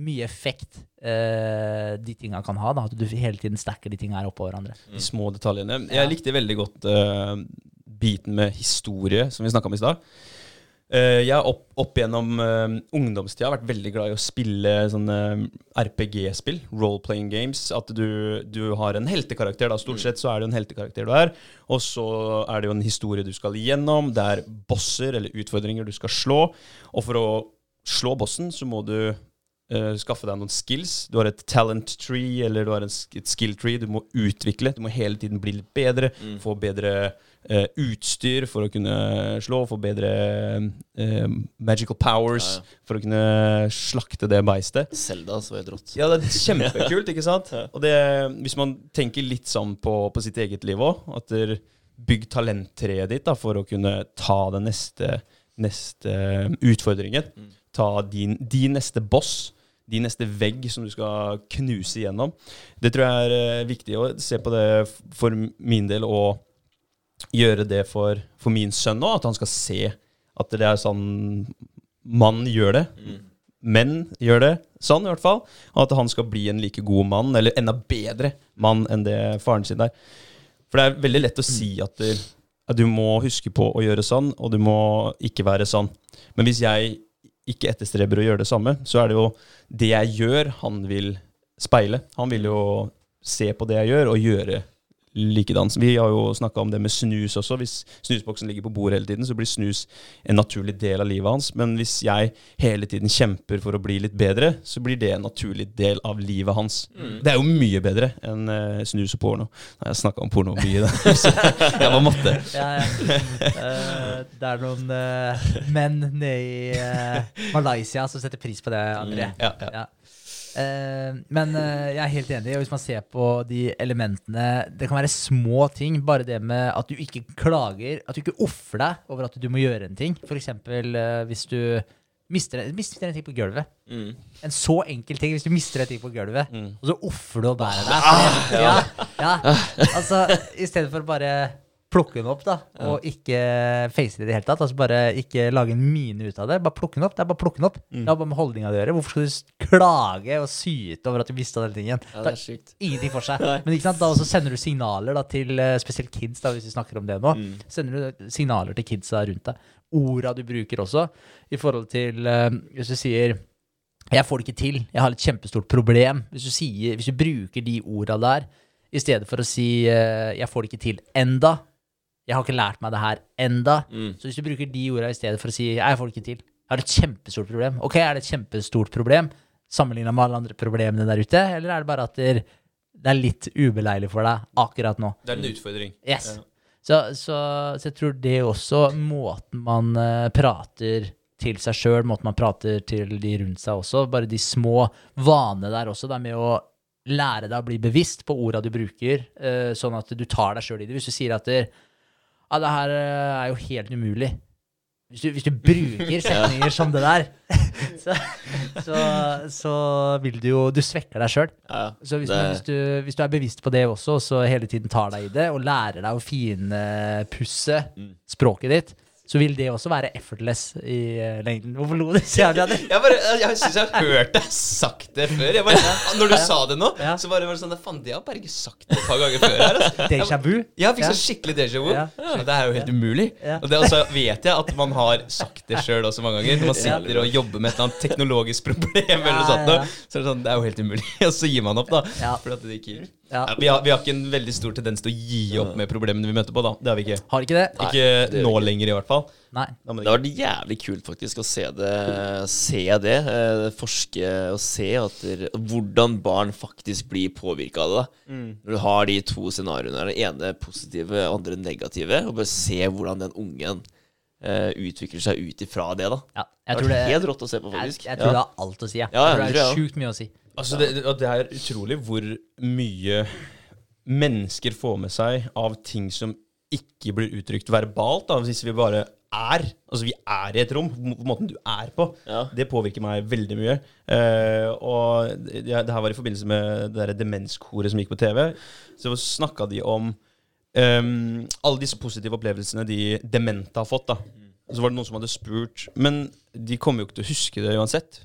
B: mye effekt eh, de tinga kan ha. Da, at du hele tiden stacker de tinga her oppå hverandre.
C: De små detaljene. Jeg likte veldig godt uh, biten med historie, som vi snakka om i stad. Eh, jeg har opp, opp gjennom uh, ungdomstida vært veldig glad i å spille sånne RPG-spill. Role-playing games. At du, du har en heltekarakter. da Stort sett så er det jo en heltekarakter du er. Og så er det jo en historie du skal igjennom. Det er bosser eller utfordringer du skal slå. Og for å slå bossen så må du eh, skaffe deg noen skills. Du har et talent tree, eller du har et skill tree du må utvikle. Du må hele tiden bli litt bedre, få bedre uh, utstyr for å kunne slå, få bedre uh, magical powers
A: Ja, ja.
C: for å kunne slakte det beistet.
A: Selda, så helt rått.
C: Ja, det er kjempekult, ikke sant? [laughs] Og det, hvis man tenker litt sånn på, på sitt eget liv òg, at der, bygg talenttreet ditt da, for å kunne ta den neste, neste utfordringen. Ta din, din neste boss, din neste vegg som du skal knuse igjennom. Det tror jeg er eh, viktig å se på det for min del, og gjøre det for, for min sønn òg, at han skal se at det er sånn man gjør det. Menn gjør det sånn, i hvert fall. Og at han skal bli en like god mann, eller enda bedre mann enn det faren sin er. For det er veldig lett å si at, du, at du må huske på å gjøre sånn, og du må ikke være sånn. Men hvis jeg ikke etterstreber å gjøre det samme, så er det jo det jeg gjør, han vil speile. Han vil jo se på det jeg gjør, og gjøre likedan. Vi har jo snakka om det med snus også. Hvis snusboksen ligger på bordet hele tiden, så blir snus en naturlig del av livet hans. Men hvis jeg hele tiden kjemper for å bli litt bedre, så blir det en naturlig del av livet hans. Det er jo mye bedre enn uh, snus og porno. Nei, jeg snakka om porno mye, da. Så [laughs] jeg bare måtte.
B: Ja, ja. Eh, [laughs] det er noen uh, menn nede i uh, Malaysia som setter pris på det, André.
C: Ja, ja.
B: Ja. Uh, men jeg er helt enig. og Hvis man ser på de elementene Det kan være små ting. Bare det med at du ikke klager, at du ikke offer deg over at du må gjøre en ting. F.eks. Uh, hvis du mister, mister en ting på gulvet.
A: Mm.
B: En så enkel ting. Hvis du mister en ting på gulvet,
C: Mm.
B: og så offer du å bære deg. Ja, ja. Altså, I stedet for bare plukke den opp da, og ikke face det i det hele tatt. altså Bare ikke lage en mine ut av det. Bare plukke den opp. Det er bare plukke den opp. Det har bare med holdninga å gjøre. Hvorfor skal du klage og syte over at du mista den tingen?
A: Ja,
B: Det
A: er sykt.
B: ingenting for seg. [laughs] Men ikke sant, da også sender du signaler da, til eh, spesielt kids, da, hvis vi snakker om det nå. Sender du signaler til kidsa rundt deg. Orda du bruker også, i forhold til eh, Hvis du sier jeg får det ikke til. Jeg har et kjempestort problem. Hvis du, sier, hvis du bruker de orda der, i stedet for å si eh, 'jeg får det ikke til enda', 'jeg har ikke lært meg det her enda',
A: Mm.
B: så hvis du bruker de orda i stedet for å si 'jeg får det ikke til', jeg har et kjempestort problem. Ok, er det et kjempestort problem sammenligna med alle andre problemene der ute, eller er det bare at det er litt ubeleilig for deg akkurat nå?
C: Det er en utfordring.
B: Yes. Så, så, så jeg tror det også, måten man eh, prater til seg sjøl, måten man prater til de rundt seg også. Bare de små vanene der også. Det er med å lære deg å bli bevisst på orda du bruker, eh, sånn at du tar deg sjøl i det. Hvis du sier at det, ja, det her eh, er jo helt umulig. Hvis du, hvis du bruker setninger som det der, [laughs] så, så, så vil du jo Du svekker deg sjøl.
A: Ja,
B: Så hvis,
A: det-
B: men hvis, du, hvis du er bevisst på det også, og så hele tiden tar deg i det, og lærer deg å finpusse
A: Mm.
B: språket ditt, så vil det også være effortless i eh, lengden. Hvorfor lo du så jævlig av det?
C: Jeg, bare, jeg, jeg syns jeg har hørt deg sagt det før. Jeg bare, når du sa det nå,
B: Ja.
C: så bare var det sånn Faen, det har ikke sagt et par ganger før her. Altså.
B: Déjà vu?
C: Jeg fikk
B: Ja.
C: så skikkelig déjà vu.
B: Ja.
C: Men Det er jo helt umulig.
B: Ja.
C: Og det også vet jeg at man har sagt det sjøl også mange ganger. Når man sitter og jobber med et eller annet teknologisk problem, eller noe sånt,
B: ja.
C: så er det sånn Det er jo helt umulig. Og så gir man opp, da.
B: Ja.
C: Fordi at det ikke gir.
B: Ja.
C: Ja, vi, har, vi har ikke en veldig stor tendens til å gi opp med problemene vi møter på, da. Det har vi ikke.
B: Har ikke det?
A: Nei,
C: Ikke
A: det
C: nå
A: ikke.
C: lenger, i hvert fall.
B: Nei.
A: Det
C: det
A: har vært jævlig kult faktisk å se det, se det eh, forske og se at det, hvordan barn faktisk blir påvirka av det. da. Når du har de to scenarioene, den ene positive, andre negative, og bare se hvordan den ungen Uh, utvikler seg ut ifra det. da.
B: Ja,
A: Det
B: jeg det,
A: vært helt rått å se på, faktisk.
B: jeg tror det har alt å si. Jeg.
A: Ja,
B: jeg tror
A: det
B: det er
A: jeg
B: sjukt mye å si.
C: Altså, det, det er utrolig hvor mye mennesker får med seg av ting som ikke blir uttrykt verbalt. Da, hvis vi bare er. Altså, vi er i et rom. På Måten du er på.
A: Ja.
C: Det påvirker meg veldig mye. Uh, og det, det her var i forbindelse med det demenskoret som gikk på TV. Så snakka de om um, alle disse positive opplevelsene de demente har fått. da. Og så var det noen som hadde spurt Men de kommer jo ikke til å huske det uansett.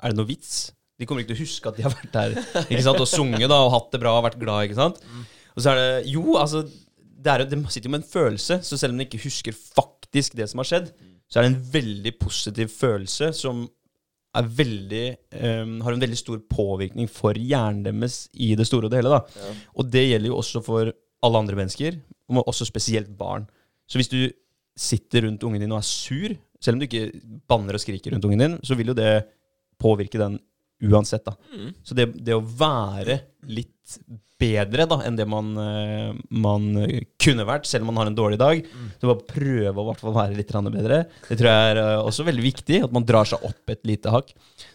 C: Er det noe vits? De kommer ikke til å huske at de har vært der ikke sant? og sunget da, og hatt det bra og vært glad. ikke sant? Og så er det Jo, altså det, er, det sitter jo med en følelse, så selv om de ikke husker faktisk det som har skjedd, så er det en veldig positiv følelse som er veldig, um, har en veldig stor påvirkning for hjernen deres i det store og det hele. da.
A: Ja.
C: Og det gjelder jo også for alle andre mennesker, og også spesielt barn. Så hvis du sitter rundt ungen din og er sur, selv om du ikke banner og skriker rundt ungen din, så vil jo det påvirke den uansett. da.
A: Mm.
C: Så det, det å være litt bedre da, enn det man, eh, man kunne vært, selv om man har en dårlig dag, så bare prøve å i hvert fall være litt bedre, det tror jeg er eh, også veldig viktig, at man drar seg opp et lite hakk.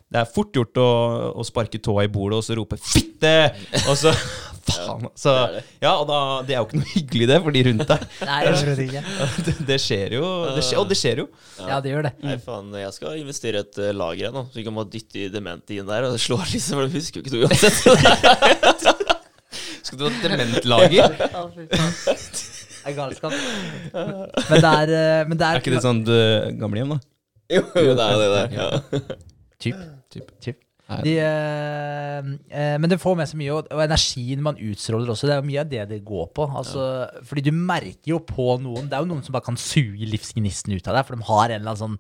C: Det er fort gjort å, å sparke tåa i bordet og så rope 'fitte!' Og så [laughs] Faen. Så,
A: det det.
C: ja, og da, det er jo ikke noe hyggelig, det, for de rundt deg. [laughs]
B: Nei, ikke. [laughs]
C: Det, det skjer jo. Det skjer, og det skjer jo.
B: Ja, det gjør det.
A: Nei, faen, jeg skal investere et uh, lager jeg nå, så vi kan bare dytte i demente inn der, og det slår liksom, for du husker jo ikke noe uansett.
C: Skal du ha dementlager? [laughs]
B: Det er galskap. Men det er, eh, men det er,
C: Er ikke det sånn gamlehjem, da?
A: jo, jo, det er det der. Ja.
B: Typ.
C: Typ.
B: Typ. De, eh, eh, men det får med seg mye, og, og energien man utstråler også. Det er jo mye av det det går på. Altså, Fordi du merker jo på noen Det er jo noen som bare kan suge livsgnisten ut av deg, for de har en eller annen sånn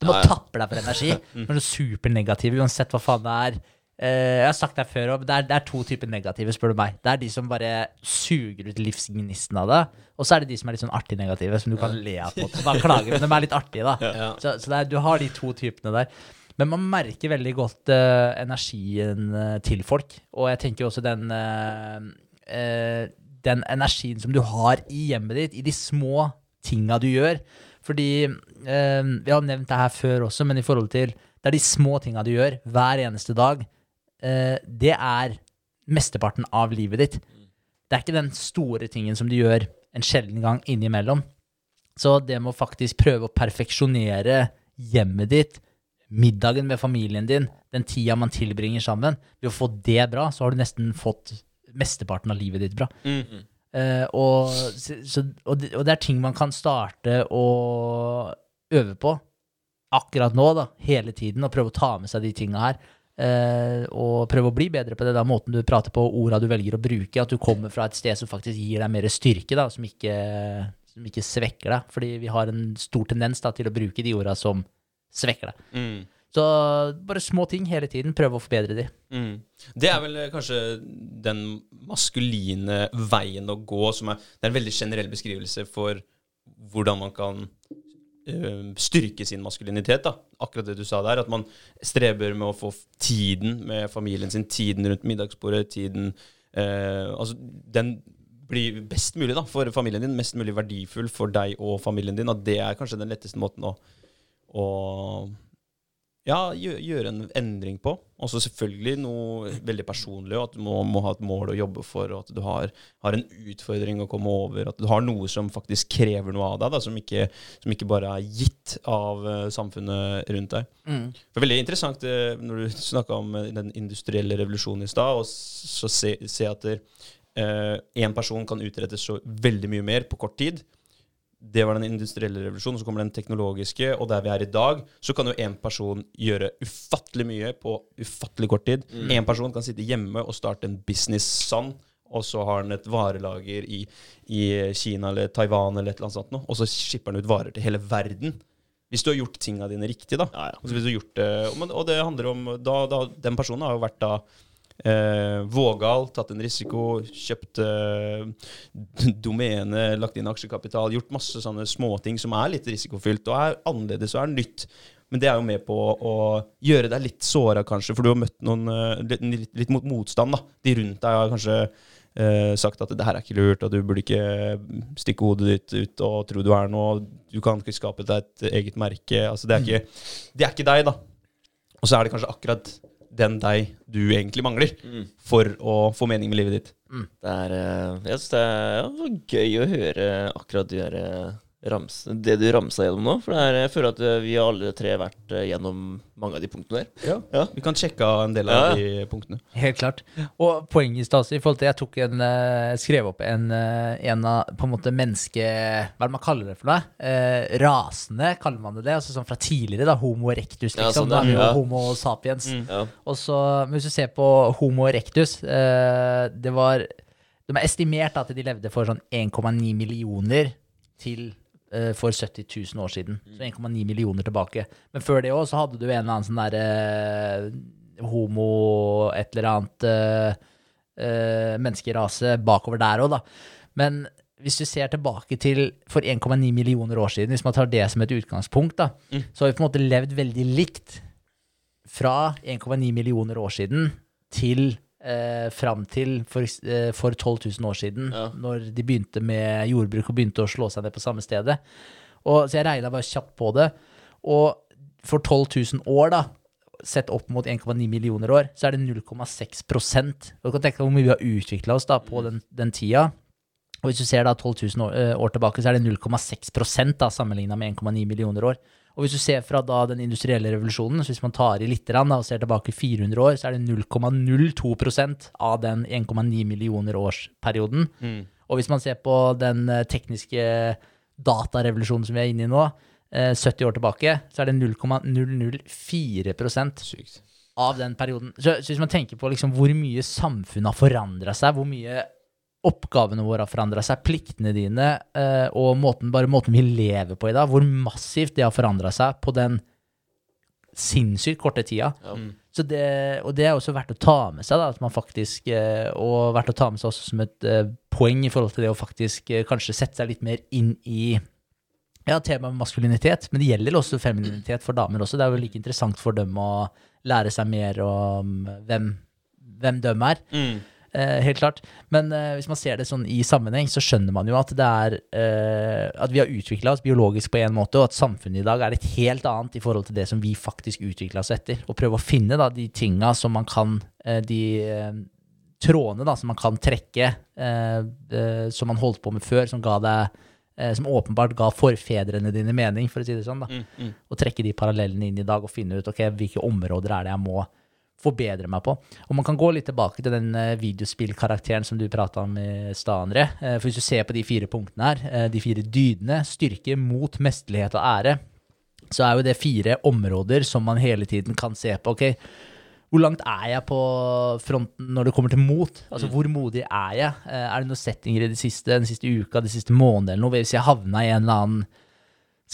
B: De må
A: Ja, ja.
B: tappe deg for energi. Men du er supernegative, uansett hva faen det er. Eh, jeg har sagt det før, det er, det er to typer negative, spør du meg. Det er de som bare suger ut livsgnisten av det, og så er det de som er litt sånn artig negative, som du kan le av. på bare klager, men de er litt artige, da.
C: Ja.
B: Så, så er, du har de to typene der. Men man merker veldig godt uh, energien uh, til folk. Og jeg tenker også den Den energien som du har i hjemmet ditt, i de små tinga du gjør. Fordi Vi har nevnt det her før også, men i forhold til Det er de små tinga du gjør hver eneste dag. Eh, det er mesteparten av livet ditt. Det er ikke den store tingen som du gjør en sjelden gang innimellom. Så det med å faktisk prøve å perfeksjonere hjemmet ditt, middagen med familien din, den tida man tilbringer sammen, ved å få det bra, så har du nesten fått mesteparten av livet ditt bra. Eh, og, så, så- og, det, og det er ting man kan starte å øve på akkurat nå, da, hele tiden, og prøve å ta med seg de tinga her. Eh, og prøve å bli bedre på det, da, måten du prater på, orda du velger å bruke, at du kommer fra et sted som faktisk gir deg mer styrke, da, som ikke, som ikke svekker deg. Fordi vi har en stor tendens da, til å bruke de orda som svekker deg.
C: Mm.
B: Så bare små ting hele tiden, prøve å forbedre de.
C: Mm. Det er vel eh, kanskje den maskuline veien å gå, som er Det er en veldig generell beskrivelse for hvordan man kan styrke sin maskulinitet. da. Akkurat det du sa der, at man streber med å få tiden med familien sin, tiden rundt middagsbordet, tiden eh, Altså, den blir best mulig da, for familien din, mest mulig verdifull for deg og familien din. At det er kanskje den letteste måten å, å ja, gjøre en endring på. Og så selvfølgelig noe veldig personlig, at du må, må ha et mål å jobbe for, og at du har, har en utfordring å komme over. At du har noe som faktisk krever noe av deg, da, som, ikke, som ikke bare er gitt av uh, samfunnet rundt deg.
B: Mm.
C: Det er veldig interessant eh, når du snakka om eh, den industrielle revolusjonen i stad, og så se, se at én person kan utrette så veldig mye mer på kort tid. Det var den industrielle revolusjonen, så kommer den teknologiske, og der vi er i dag, så kan jo én person gjøre ufattelig mye på ufattelig kort tid. Én person kan sitte hjemme og starte en business sånn, og så har han et varelager i, i Kina eller Taiwan eller et eller annet sånt noe, og så skipper han ut varer til hele verden. Hvis du har gjort tinga dine riktig, da.
A: Ja, ja.
C: Altså hvis du har gjort det, og det handler om da, da, Den personen har jo vært da eh, vågal, tatt en risiko, kjøpt eh, [laughs] domene, lagt inn aksjekapital, gjort masse sånne småting som er litt risikofylt og er annerledes og er nytt. Men det er jo med på å gjøre deg litt såra, kanskje, for du har møtt noen eh, litt, litt, mot motstand. da. De rundt deg har kanskje eh, sagt at det her er ikke lurt, og du burde ikke stikke hodet ditt ut og tro du er noe. Du kan ikke skape deg et eget merke. Altså, det, er ikke, det er ikke deg, da. Og så er det kanskje akkurat den deg du egentlig mangler
A: Mm.
C: for å få mening med livet ditt.
A: Det er, eh, jeg synes det er ja, gøy å høre akkurat de der eh, rams, det du ramsa gjennom nå. For det er, jeg føler at eh, vi har alle tre vært eh, gjennom mange av de punktene der. Ja.
C: Vi kan sjekke av en del av
A: Ja.
C: de punktene.
B: Helt klart. Og poenget i stad, i forhold til Jeg tok en, eh, skrev opp en, en av på en måte menneske... Hva er det man kaller det for noe? Eh, rasende, kaller man det det? Altså sånn fra tidligere, da. Homo erectus,
A: Ja,
B: liksom.
A: sånn,
B: da er vi jo
A: ja.
B: Homo sapiens.
A: Ja.
B: Og så, men hvis du ser på Homo erectus eh, Det var De er estimert at de levde for sånn 1,9 millioner til for 70 000 år siden. Så 1,9 millioner tilbake. Men før det òg hadde du en eller annen sånn derre homo et eller annet eh, eh, menneskerase bakover der òg, da. Men hvis du ser tilbake til for 1,9 millioner år siden, hvis man tar det som et utgangspunkt, da, så har vi på en måte levd veldig likt fra 1,9 millioner år siden til eh, fram til for, eh, for 12 000 år siden,
A: Ja.
B: når de begynte med jordbruk og begynte å slå seg ned på samme stedet. Og, så jeg regna bare kjapt på det. Og for 12 000 år, da, sett opp mot 1,9 millioner år, så er det 0,6 Og Du kan tenke deg hvor mye vi har utvikla oss da på den, den tida. Og hvis du ser da 12 000 år, eh, år tilbake, så er det 0,6% da, sammenligna med 1,9 millioner år. Og hvis du ser fra da den industrielle revolusjonen, så hvis man tar i litt da, og ser tilbake 400 år, så er det 0,02% av den 1,9 millioner årsperioden. Og hvis man ser på den eh, tekniske datarevolusjonen som vi er inne i nå, eh, 70 år tilbake, så er det 0,004
C: Sykt.
B: av den perioden. Så, så hvis man tenker på liksom hvor mye samfunnet har forandra seg, hvor mye oppgavene våre har forandra seg, pliktene dine, eh, og måten, bare måten vi lever på i dag, hvor massivt det har forandra seg på den sinnssykt korte tida.
A: Ja.
B: Så det, og det er også verdt å ta med seg, da, at man faktisk, eh, og verdt å ta med seg også som et eh, poeng i forhold til det å faktisk kanskje sette seg litt mer inn i ja, temaet maskulinitet, men det gjelder også femininitet for damer også. Det er jo like interessant for dem å lære seg mer om hvem, hvem de er. Eh, helt klart. Men eh, hvis man ser det sånn i sammenheng, så skjønner man jo at det er eh, At vi har utvikla oss biologisk på en måte, og at samfunnet i dag er et helt annet i forhold til det som vi faktisk utvikla oss etter. Og prøve å finne da de tinga som man kan eh, De eh, trådene da som man kan trekke, eh, eh, som man holdt på med før, som ga deg eh, som åpenbart ga forfedrene dine mening, for å si det sånn. da. Og trekke de parallellene inn i dag og finne ut ok, hvilke områder er det jeg må forbedre meg på. Og man kan gå litt tilbake til den eh, videospillkarakteren som du prata om i stad, André. Eh, for hvis du ser på de fire punktene her, eh, de fire dydene, styrke, mot, mesterlighet og ære, så er jo det fire områder som man hele tiden kan se på. ok, hvor langt er jeg på fronten når det kommer til mot? Altså, Hvor modig er jeg? Er det noen settinger i det siste, den siste uka, de siste månedene eller noe? Hvis jeg havna i en eller annen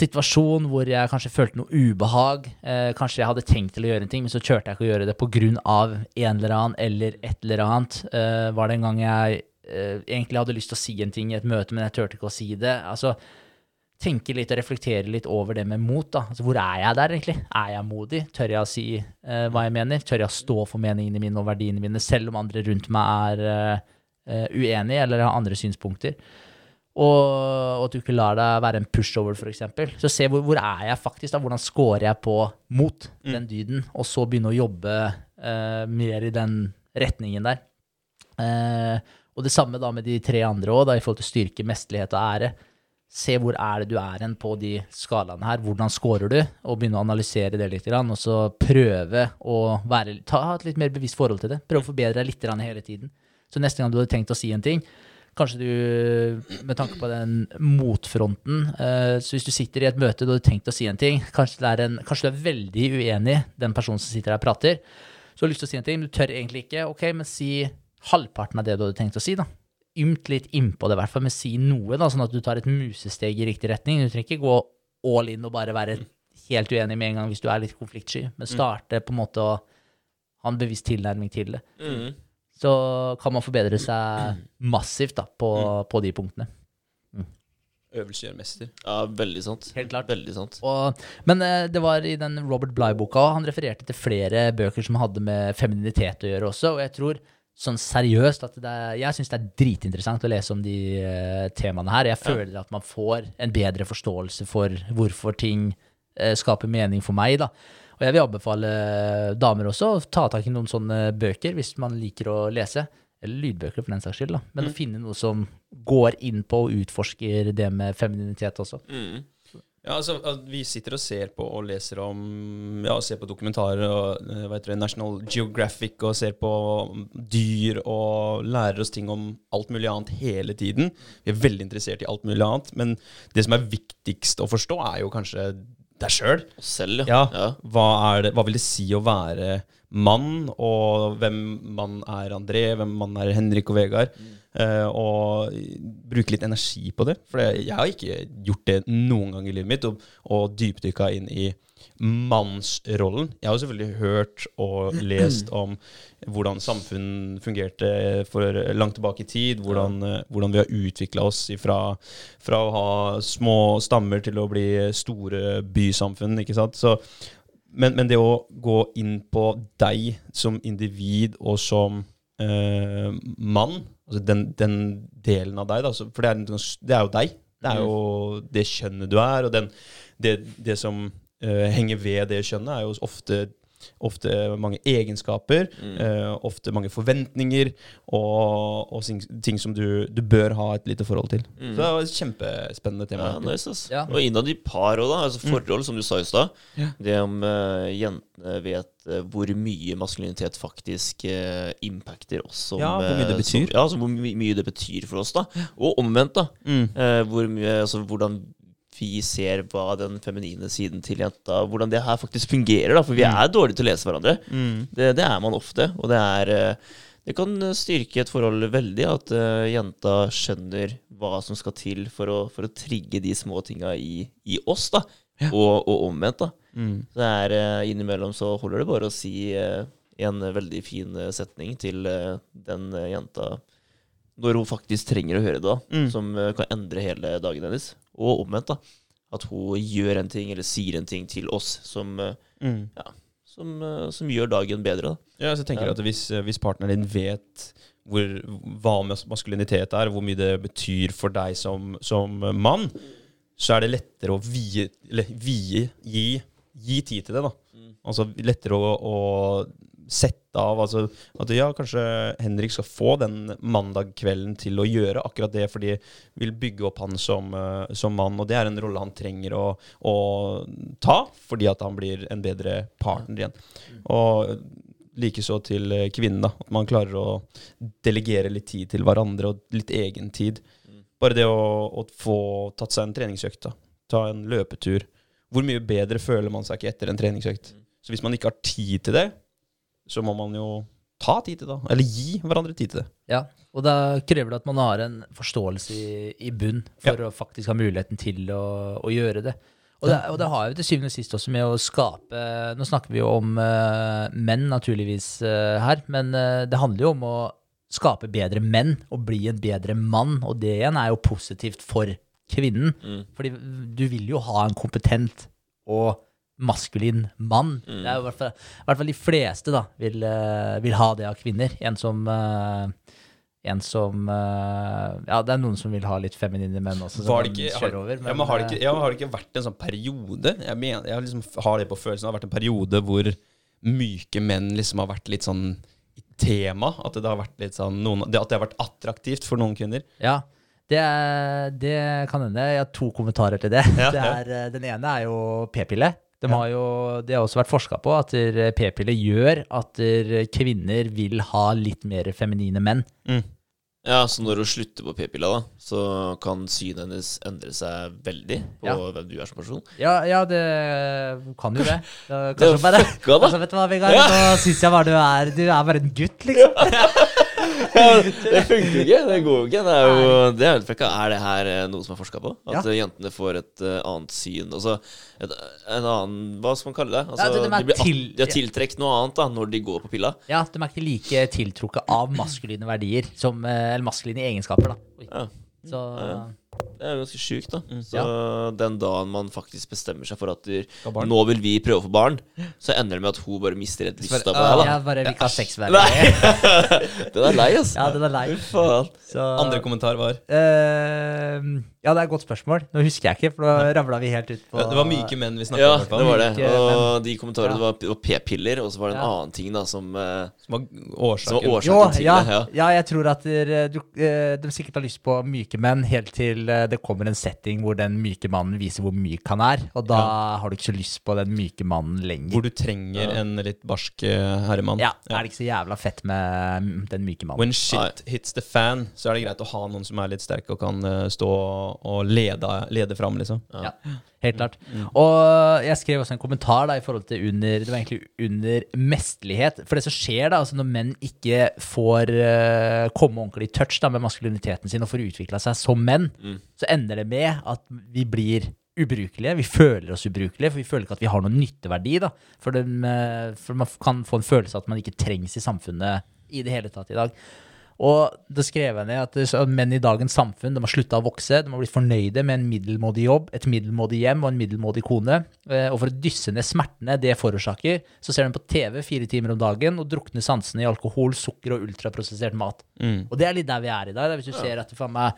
B: situasjon hvor jeg kanskje følte noe ubehag, eh, kanskje jeg hadde tenkt til å gjøre en ting, men så kjørte jeg ikke å gjøre det av en eller annen eller et eller annet. Eh, var det en gang jeg eh, egentlig hadde lyst til å si en ting i et møte, men jeg turte ikke å si det? Altså, tenke litt og reflektere litt over det med mot. da. Altså, hvor er jeg der, egentlig? Er jeg modig? Tør jeg å si eh, hva jeg mener? Tør jeg å stå for meningene mine og verdiene mine, selv om andre rundt meg er eh, eh, uenige eller har andre synspunkter? Og, og at du ikke lar deg være en pushover, f.eks. Så se hvor, hvor er jeg faktisk, da? Hvordan scorer jeg på mot den dyden? Og så begynne å jobbe uh, mer i den retningen der. Uh, og det samme da med de tre andre òg, i forhold til styrke, mesterlighet og ære. Se hvor er det du er hen på de skalaene her. Hvordan scorer du? Og begynne å analysere det litt. Og så prøve å være, ta et litt mer bevisst forhold til det. Prøve å forbedre deg litt hele tiden. Så neste gang du hadde tenkt å si en ting, kanskje du, med tanke på den motfronten eh, Så hvis du sitter i et møte og du hadde tenkt å si en ting, kanskje, det er en, kanskje du er veldig uenig, den personen som sitter der og prater, så har du lyst til å si en ting, men du tør egentlig ikke. Ok, men si halvparten av det du hadde tenkt å si, da. Ymt litt innpå det, i hvert fall, men si noe, da, sånn at du tar et musesteg i riktig retning. Du trenger ikke gå all in og bare være helt uenig med en gang hvis du er litt konfliktsky, men starte på en måte å ha en bevisst tilnærming til det.
A: Mm.
B: Så kan man forbedre seg massivt da, på, på de punktene.
C: Øvelse gjør mester.
A: Ja, veldig sant.
B: Helt klart.
A: Veldig sant.
B: Og, men eh, det var i den Robert Bligh-boka han refererte til flere bøker som hadde med femininitet å gjøre også. Og jeg tror sånn seriøst at det er, jeg syns det er dritinteressant å lese om de uh, temaene her. Jeg føler at man får en bedre forståelse for hvorfor ting uh, skaper mening for meg. da. Og jeg vil anbefale damer også å ta tak i noen sånne bøker hvis man liker å lese. Eller lydbøker, for den saks skyld. da. Men å finne noe som går inn på og utforsker det med femininitet også.
A: Mm.
C: Ja, altså, Vi sitter og ser på og leser om Ja, ser på dokumentarer og eh, heter det, National Geographic og ser på dyr og lærer oss ting om alt mulig annet hele tiden. Vi er veldig interessert i alt mulig annet, men det som er viktigst å forstå, er jo kanskje deg sjøl.
A: Selv,
C: Ja.
A: ja.
C: Hva, det, hva vil det si å være mann, og hvem mann er André, hvem mann er Henrik og Vegard? Eh, og bruke litt energi på det. For jeg har ikke gjort det noen gang i livet mitt, og, og dypdykka inn i mannsrollen. Jeg har jo selvfølgelig hørt og [clears throat] lest om hvordan samfunn fungerte for langt tilbake i tid. Hvordan, eh, hvordan vi har utvikla oss ifra, fra å ha små stammer til å bli store bysamfunn. ikke sant? Så, men, men det å gå inn på deg som individ og som eh, mann, altså den, den delen av deg, da, for det er, det er jo deg. Det er jo det kjønnet du er, og den, det, det som eh, henger ved det kjønnet, er jo ofte, ofte mange egenskaper, eh, ofte mange forventninger, og, og ting, ting som du, du bør ha et lite forhold til. Så det var et kjempespennende tema.
A: Ja, nice, ass.
B: Ja.
A: Og innad i par òg, da. Altså forhold, som du sa i stad.
C: Ja.
A: Det om uh, jentene vet eh, hvor mye maskulinitet faktisk uh, impacter oss som
C: Ja, hvor mye det betyr.
A: Som, ja, altså hvor my mye det betyr for oss, da. Og omvendt, da.
C: Mm.
A: Eh, hvor mye, altså hvordan vi ser hva den feminine siden til jenta Hvordan det her faktisk fungerer, da. For vi er dårlige til å lese hverandre.
C: Mm.
A: Det, det er man ofte. Og det er eh, Det kan styrke et forhold veldig at uh, jenta skjønner hva som skal til for å, for å trigge de små tinga i, i oss, da. Og, og omvendt, da.
C: Mm.
A: Så det er uh, innimellom så holder det bare å si uh, en veldig fin setning til den jenta når hun faktisk trenger å høre det, da.
C: Mm.
A: Som kan endre hele dagen hennes. Og omvendt, da. At hun gjør en ting, eller sier en ting til oss som,
C: mm.
A: ja, som, eh, som gjør dagen bedre, da.
C: Ja, så tenker
A: Ja.
C: at hvis, hvis partneren din vet hvor, hva mas- maskulinitet er, hvor mye det betyr for deg som, som mann, så er det lettere å vie, eller vie gi, gi tid til det. da. Altså lettere å, å sette av altså, At ja, kanskje Henrik skal få den mandagskvelden til å gjøre akkurat det, fordi vil bygge opp han som, eh, som mann. Og det er en rolle han trenger å, å ta, fordi at han blir en bedre partner igjen. Og likeså til kvinnen, da. At man klarer å delegere litt tid til hverandre, og litt egen tid. Bare det å, å få tatt seg en treningsøkt, da. ta en løpetur. Hvor mye bedre føler man seg ikke etter en treningsøkt? Så hvis man ikke har tid til det, så må man jo ta tid til det. Eller gi hverandre tid til det.
B: Ja, og da krever det at man har en forståelse i, i bunn for å faktisk ha muligheten til å, å gjøre det. Og det, og det har jo til syvende og sist også med å skape Nå snakker vi jo om uh, menn, naturligvis, uh, her, men uh, det handler jo om å skape bedre menn og bli en bedre mann, og det igjen er jo positivt for kvinnen. Fordi du vil jo ha en kompetent og maskulin mann. Det er jo i hvert fall, i hvert fall de fleste da, vil, eh, vil ha det av kvinner. En som, eh, En som eh, Ja, det er noen som vil ha litt feminine menn også, som
C: det ikke, har,
B: over, men,
C: ja, men har, det ikke, ja, har det ikke vært en sånn periode Jeg, mener, jeg liksom har det på følelsen Det har vært en periode hvor myke menn liksom har vært litt sånn i tema. At det har vært litt sånn noen, At det har vært attraktivt for noen kvinner.
B: Ja, det, er, det kan hende. Jeg har to kommentarer til det.
C: Ja,
B: det er, den ene er jo p-pille. De har jo, det har også vært forska på at p-piller gjør at kvinner vil ha litt mer feminine menn.
A: Ja, så når hun slutter på p-pilla, da, så kan synet hennes endre seg veldig på
B: Ja.
A: hvem du er som person.
B: Ja, ja det kan jo det. Da, [laughs]
A: Det er
B: kanskje
A: fucka, da.
B: altså, vet du hva, Vegard? Nå syns jeg bare du er Du er bare en gutt, liksom. [laughs]
A: det funker jo ikke. Det går jo ikke. Det er jo det er fucka. Er det her eh, noe som er forska på? At
B: Ja.
A: jentene får et uh, annet syn? Altså et, en annen Hva skal man kalle det? Altså,
B: Ja, det- de er
A: de, blir
B: til-
A: de har tiltrukket noe annet da når de går på pilla.
B: Ja, de er ikke like tiltrukket av maskuline verdier, som, eh, eller maskuline egenskaper, da.
A: Ja.
B: Så.
A: Det er jo ganske sjukt, da.
C: Mm.
A: Så den dagen man faktisk bestemmer seg for at du, nå vil vi prøve å få barn, så ender det med at hun bare mister et lyst på deg,
B: jeg bare vil ikke ha sex med
A: Nei.
B: deg. [laughs]
A: Den er lei, altså.
B: Ja, den er lei. Så,
C: Andre kommentar var
B: Uh, Ja, det er et godt spørsmål. Nå husker jeg ikke, for da ravla vi helt ut på
C: Det var myke menn vi snakka
A: Ja,
C: om. Ja,
A: det var det.
B: Myke,
A: Og de kommentarene
B: Ja.
A: det var, p-piller, og så var det en
B: Ja.
A: annen ting da som, uh,
C: Som var
A: som var
C: årsaken.
B: Jo,
A: til
B: ja,
A: det. Ja.
B: ja, jeg tror at der, du, uh, de sikkert har lyst på myke menn helt til eh, det kommer en setting hvor den myke mannen viser hvor myk han er, og da har du ikke så lyst på den myke mannen lenger.
C: Hvor du trenger
A: Ja.
C: en litt barsk eh, herremann.
B: Ja, er det ikke så jævla fett med mm, den myke mannen?
C: When shit hits the fan, så er det greit å ha noen som er litt sterke og kan eh, stå og lede, lede fram, liksom.
B: Ja, helt klart. Og jeg skrev også en kommentar da i forhold til under Det var egentlig under mesterlighet. For det som skjer da, altså når menn ikke får uh, komme ordentlig i touch da med maskuliniteten sin og får utvikla seg som menn, så ender det med at vi blir ubrukelige. Vi føler oss ubrukelige, for vi føler ikke at vi har noen nytteverdi. da. For, den, uh, for man kan få en følelse av at man ikke trengs i samfunnet i det hele tatt i dag. Og det skrev jeg ned at menn i dagens samfunn de har slutta å vokse. De har blitt fornøyde med en middelmådig jobb, et middelmådig hjem og en middelmådig kone. Eh, Og for å dysse ned smertene det forårsaker, så ser de på TV fire timer om dagen og drukner sansene i alkohol, sukker og ultraprosessert mat.
C: Mm.
B: Og det er litt der vi er i dag. Hvis du ser at faen meg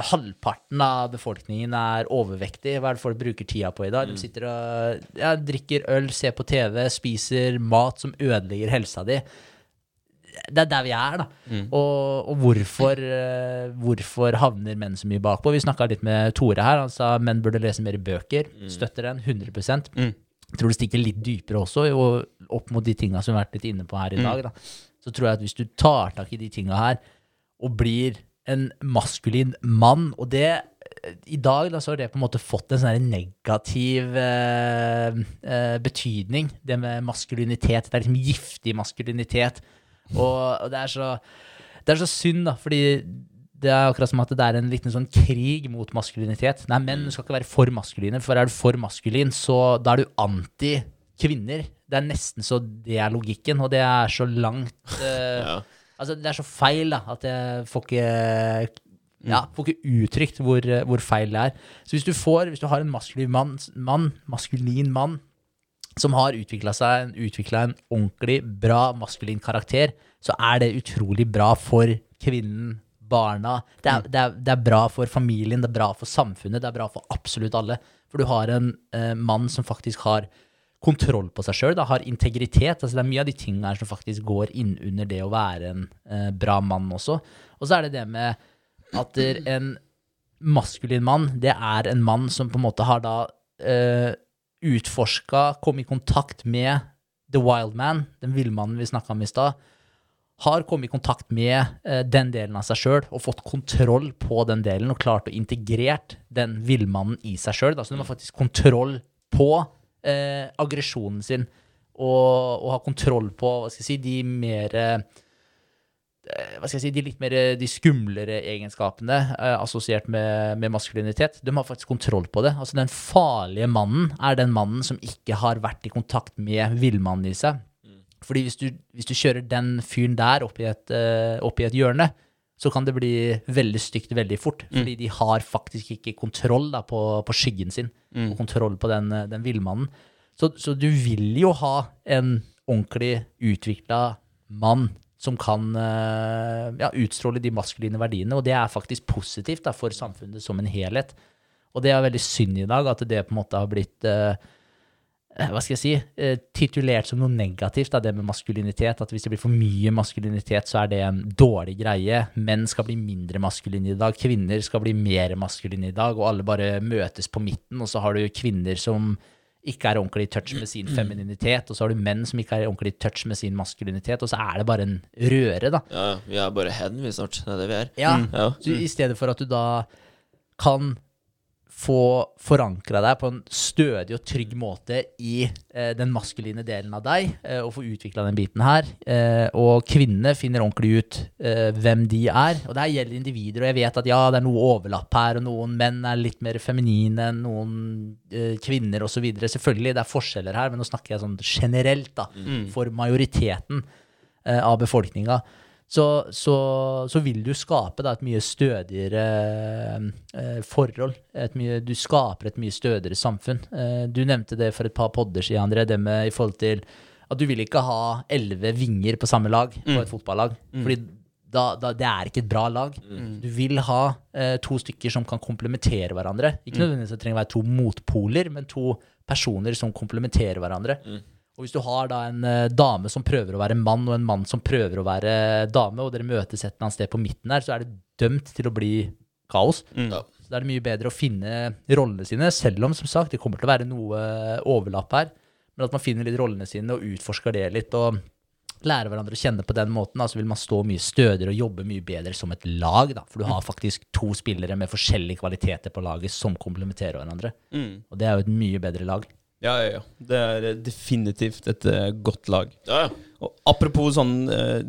B: halvparten av befolkningen er overvektig. Hva er det folk bruker tida på i dag? De sitter og ja, drikker øl, ser på TV, spiser mat som ødelegger helsa di. Det er der vi er, da. Og, og hvorfor, eh, hvorfor havner menn så mye bakpå? Vi snakka litt med Tore her. Han sa menn burde lese mer bøker. Støtter den 100
C: Mm.
B: Tror det stikker litt dypere også, og opp mot de tinga som vi har vært litt inne på her i dag. Da. Så tror jeg at hvis du tar tak i de tinga her, og blir en maskulin mann, og det i dag da, så har det på en måte fått en sånn negativ eh, eh, betydning, det med maskulinitet. Det er liksom giftig maskulinitet. Og, og det, er så, det er så synd, da, fordi det er akkurat som at det er en liten sånn krig mot maskulinitet. Nei, menn skal ikke være for maskuline, for er du for maskulin, så da er du anti kvinner. Det er nesten så det er logikken, og det er så langt uh, [laughs]
A: Ja.
B: Altså, det er så feil, da, at jeg får ikke ja, får ikke uttrykt hvor, hvor feil det er. Så hvis du får, hvis du har en maskulin mann, mann maskulin mann som har utvikla en ordentlig bra maskulin karakter, så er det utrolig bra for kvinnen, barna. Det er, det, er, det er bra for familien, det er bra for samfunnet, det er bra for absolutt alle. For du har en eh, mann som faktisk har kontroll på seg sjøl, har integritet. Altså det er mye av de tingene her som faktisk går inn under det å være en eh, bra mann også. Og så er det det med at en maskulin mann, det er en mann som på en måte har da eh, utforska, kom i kontakt med the wild man, den villmannen vi snakka om i stad, har kommet i kontakt med eh, den delen av seg sjøl og fått kontroll på den delen og klart å integrert den villmannen i seg sjøl. Så de har faktisk kontroll på eh, aggresjonen sin og, og har kontroll på hva skal jeg si, de mer eh, hva skal jeg si, de litt mer de skumlere egenskapene eh, assosiert med, med maskulinitet. De har faktisk kontroll på det. Altså Den farlige mannen er den mannen som ikke har vært i kontakt med villmannen i seg. Fordi hvis du, hvis du kjører den fyren der opp i, et, eh, opp i et hjørne, så kan det bli veldig stygt veldig fort. Fordi de har faktisk ikke kontroll da, på, på skyggen sin, og kontroll på den, eh, den villmannen. Så, så du vil jo ha en ordentlig utvikla mann som kan eh, ja, utstråle de maskuline verdiene. Og det er faktisk positivt da, for samfunnet som en helhet. Og det er veldig synd i dag at det på en måte har blitt eh, hva skal jeg si, eh, titulert som noe negativt, da, det med maskulinitet. At hvis det blir for mye maskulinitet, så er det en dårlig greie. Menn skal bli mindre maskuline i dag, kvinner skal bli mer maskuline i dag, og alle bare møtes på midten, og så har du kvinner som ikke er ordentlig i touch med sin femininitet, og så har du menn som ikke er ordentlig i touch med sin maskulinitet, og så er det bare en røre, da.
A: Ja, vi er bare hen, vi snart. Det er det vi er.
B: Ja,
A: mm.
B: så I stedet for at du da kan få forankra deg på en stødig og trygg måte i eh, den maskuline delen av deg, eh, og få utvikla den biten her. Eh, og kvinnene finner ordentlig ut eh, hvem de er. Og det her gjelder individer, og jeg vet at ja, det er noe overlapp her, og noen menn er litt mer feminine enn noen eh, kvinner osv. Selvfølgelig, det er forskjeller her, men nå snakker jeg sånn generelt, da, for majoriteten eh, av befolkninga så, så, så vil du skape da, et mye stødigere eh, forhold. Et mye, du skaper et mye stødigere samfunn. Eh, du nevnte det for et par podder siden, André, det med i forhold til at du vil ikke ha elleve vinger på samme lag på et fotballag. Fordi da, da, det er ikke et bra lag. Du vil ha eh, to stykker som kan komplementere hverandre. Ikke nødvendigvis at det trenger å være to motpoler, men to personer som komplementerer hverandre. Og hvis du har da en eh, dame som prøver å være mann, og en mann som prøver å være dame, og dere møtes et eller annet sted på midten her, så er det dømt til å bli kaos.
A: Ja.
B: Så da er det mye bedre å finne rollene sine, selv om som sagt det kommer til å være noe overlapp her. Men at man finner litt rollene sine og utforsker det litt, og lærer hverandre å kjenne på den måten, da, så vil man stå mye stødigere og jobbe mye bedre som et lag. Da. For du har faktisk to spillere med forskjellige kvaliteter på laget som komplementerer hverandre.
C: Mm.
B: Og det er jo et mye bedre lag.
C: Ja, ja, ja. Det er eh, definitivt et eh, godt lag.
A: Ja, ja.
C: Og apropos sånn eh,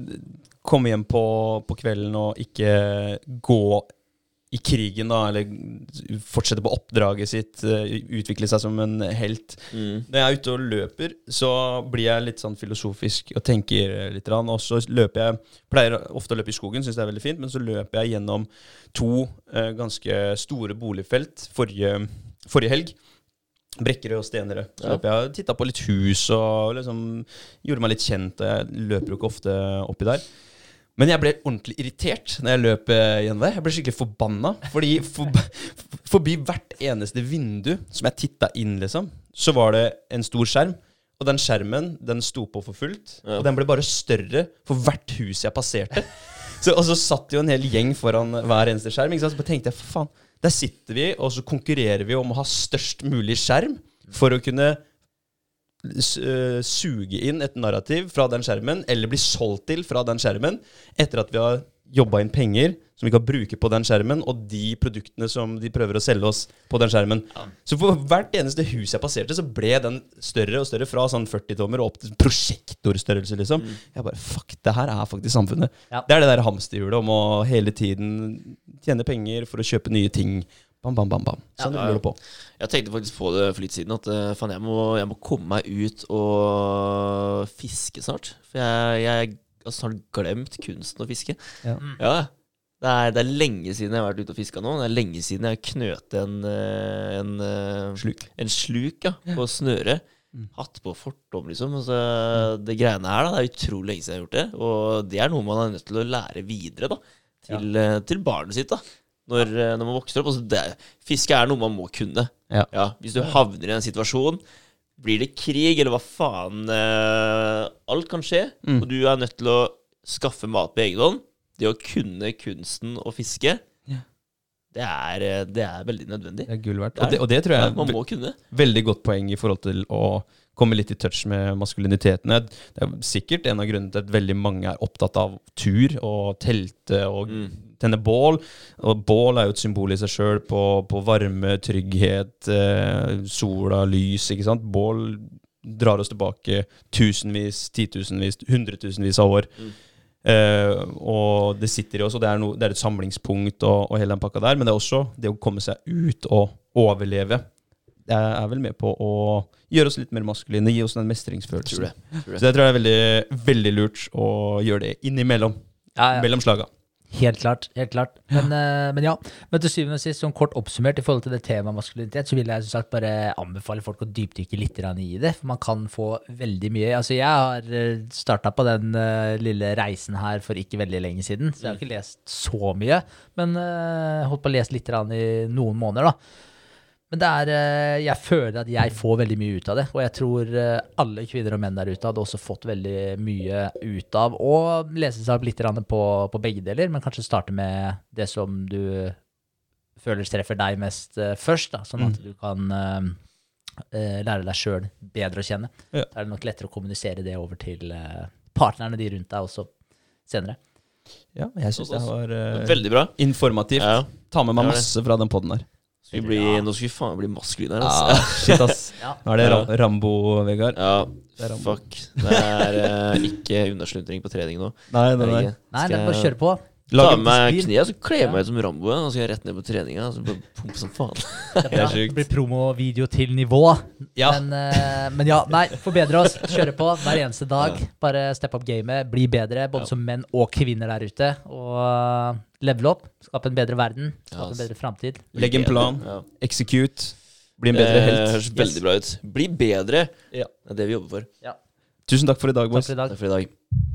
C: Komme hjem på, på kvelden og ikke gå i krigen, da, eller fortsette på oppdraget sitt, eh, utvikle seg som en helt.
A: Mm.
C: Når jeg er ute og løper, så blir jeg litt sånn filosofisk og tenker litt. Og så løper jeg Pleier ofte å løpe i skogen, syns det er veldig fint, men så løper jeg gjennom to eh, ganske store boligfelt forrige, forrige helg. Brekkerød og Stenerød. Så jeg titta på litt hus og liksom gjorde meg litt kjent. Jeg løper jo ikke ofte oppi der. Men jeg ble ordentlig irritert når jeg løp eh, gjennom der. Jeg ble skikkelig forbanna. Fordi for, [laughs] forbi hvert eneste vindu som jeg titta inn, liksom, så var det en stor skjerm. Og den skjermen den sto på for fullt.
A: Ja.
C: Og den ble bare større for hvert hus jeg passerte. [laughs] Så, og så satt jo en hel gjeng foran hver eneste skjerm. Så bare tenkte jeg, for faen, der sitter vi, og så konkurrerer vi om å ha størst mulig skjerm for å kunne øh, suge inn et narrativ fra den skjermen, eller bli solgt til fra den skjermen, etter at vi har jobba inn penger som vi kan bruke på den skjermen, og de produktene som de prøver å selge oss på den skjermen. Så for hvert eneste hus jeg passerte, så ble den større og større, fra sånn 40-tommer og opp til prosjektorstørrelse, liksom. Jeg bare Fuck, det her er faktisk samfunnet.
B: Ja.
C: Det er det der hamsterhjulet om å hele tiden tjene penger for å kjøpe nye ting. Bam, bam, bam, bam. Sånn
A: Ja, ja.
C: på.
A: Jeg tenkte faktisk på det for litt siden, at eh, faen, jeg, må, jeg må komme meg ut og fiske snart. For jeg, jeg har snart glemt kunsten å fiske.
C: Ja.
A: Ja, det er, det er lenge siden jeg har vært ute og fiska nå. Det er lenge siden jeg knøt en, eh, en, eh,
C: Sluk.
A: en sluk ja, på snøret.
C: Mm.
A: Hatt på fortom, liksom. Altså, Det greiene her, da, det er utrolig lenge siden jeg har gjort det. Og det er noe man er nødt til å lære videre da, til, ja. til barnet sitt. da når, eh, når man vokser opp. Altså det, fiske er noe man må kunne.
C: Ja.
A: hvis du havner i en situasjon, blir det krig, eller hva faen eh, Alt kan skje,
C: Mm.
A: og du er nødt til å skaffe mat på egen hånd. Det å kunne kunsten å fiske,
C: Ja.
A: det, er, eh, det er veldig nødvendig.
C: Det er gull verdt.
A: Er
C: Og det, og det tror jeg
A: Ja, man må kunne.
C: veldig godt poeng i forhold til å komme litt i touch med maskuliniteten. Det er sikkert en av grunnene til at veldig mange er opptatt av tur og telte og
A: Mm.
C: tenne bål. Og bål er jo et symbol i seg sjøl på, på varme, trygghet, eh, sola, lys, ikke sant. Bål drar oss tilbake tusenvis, titusenvis, hundretusenvis av år.
A: Mm.
C: Eh, og det sitter i oss, og det er, no, det er et samlingspunkt og, og hele den pakka der. Men det er også det å komme seg ut og overleve. Det er vel med på å gjøre oss litt mer maskuline, gi oss den
A: Tror
C: mestringsfølelsen. Så
A: det
C: tror jeg er veldig, veldig lurt å gjøre det innimellom.
B: Ja, ja.
C: Mellom slaga.
B: Helt klart. helt klart. Men, eh, men ja, men til syvende og sist, sånn kort oppsummert i forhold til det temaet maskulinitet, så vil jeg sagt bare anbefale folk å dypdykke litt i det, for man kan få veldig mye. Altså, jeg har starta på den uh, lille reisen her for ikke veldig lenge siden, så jeg har ikke lest så mye, men uh, holdt på å lese litt i noen måneder, da. Men det er, eh, jeg føler at jeg får veldig mye ut av det, og jeg tror eh, alle kvinner og menn der ute hadde også fått veldig mye ut av å lese seg opp litt på, på begge deler, men kanskje starte med det som du føler treffer deg mest eh, først, da, sånn at du kan lære deg sjøl bedre å kjenne.
C: Ja.
B: Da er det nok lettere å kommunisere det over til partnerne de rundt deg også senere.
C: Ja, jeg syns det var uh,
A: Veldig bra.
C: informativt.
A: Ja.
C: Ta med meg masse fra den poden her.
A: Skal vi bli, Nå skal vi faen bli maskuline her, altså.
C: Ja, [laughs] shit, ass.
B: Ja.
C: Nå er det
A: Ja.
C: Ra- Rambo, Vegard.
A: Ja,
C: Det Rambo.
A: fuck. Det er uh, ikke unnaslutring på trening nå.
C: Nei, nei, nei.
B: Nei, det er bare å kjøre på.
A: Ta med meg kneet, så kler jeg meg ut som Rambo. Og så skal jeg rett ned på treninga. Så bare pumpe som faen. [laughs]
B: Det er bra. Det blir promovideo til nivå.
C: Ja.
B: Men, eh, men ja, nei, forbedre oss. Kjøre på hver eneste dag. Bare step up gamet. Bli bedre, både
A: Ja.
B: som menn og kvinner der ute. Og uh, level opp. Skape en bedre verden. Skape en bedre framtid.
C: Legg en plan.
A: Ja.
C: Execute. Bli en bedre
A: Det
C: helt.
A: høres veldig bra ut. Bli bedre.
C: Ja.
A: Det er det vi jobber for.
C: Tusen takk for i dag,
B: Takk
C: boys.
B: for i dag.
A: Takk for i dag.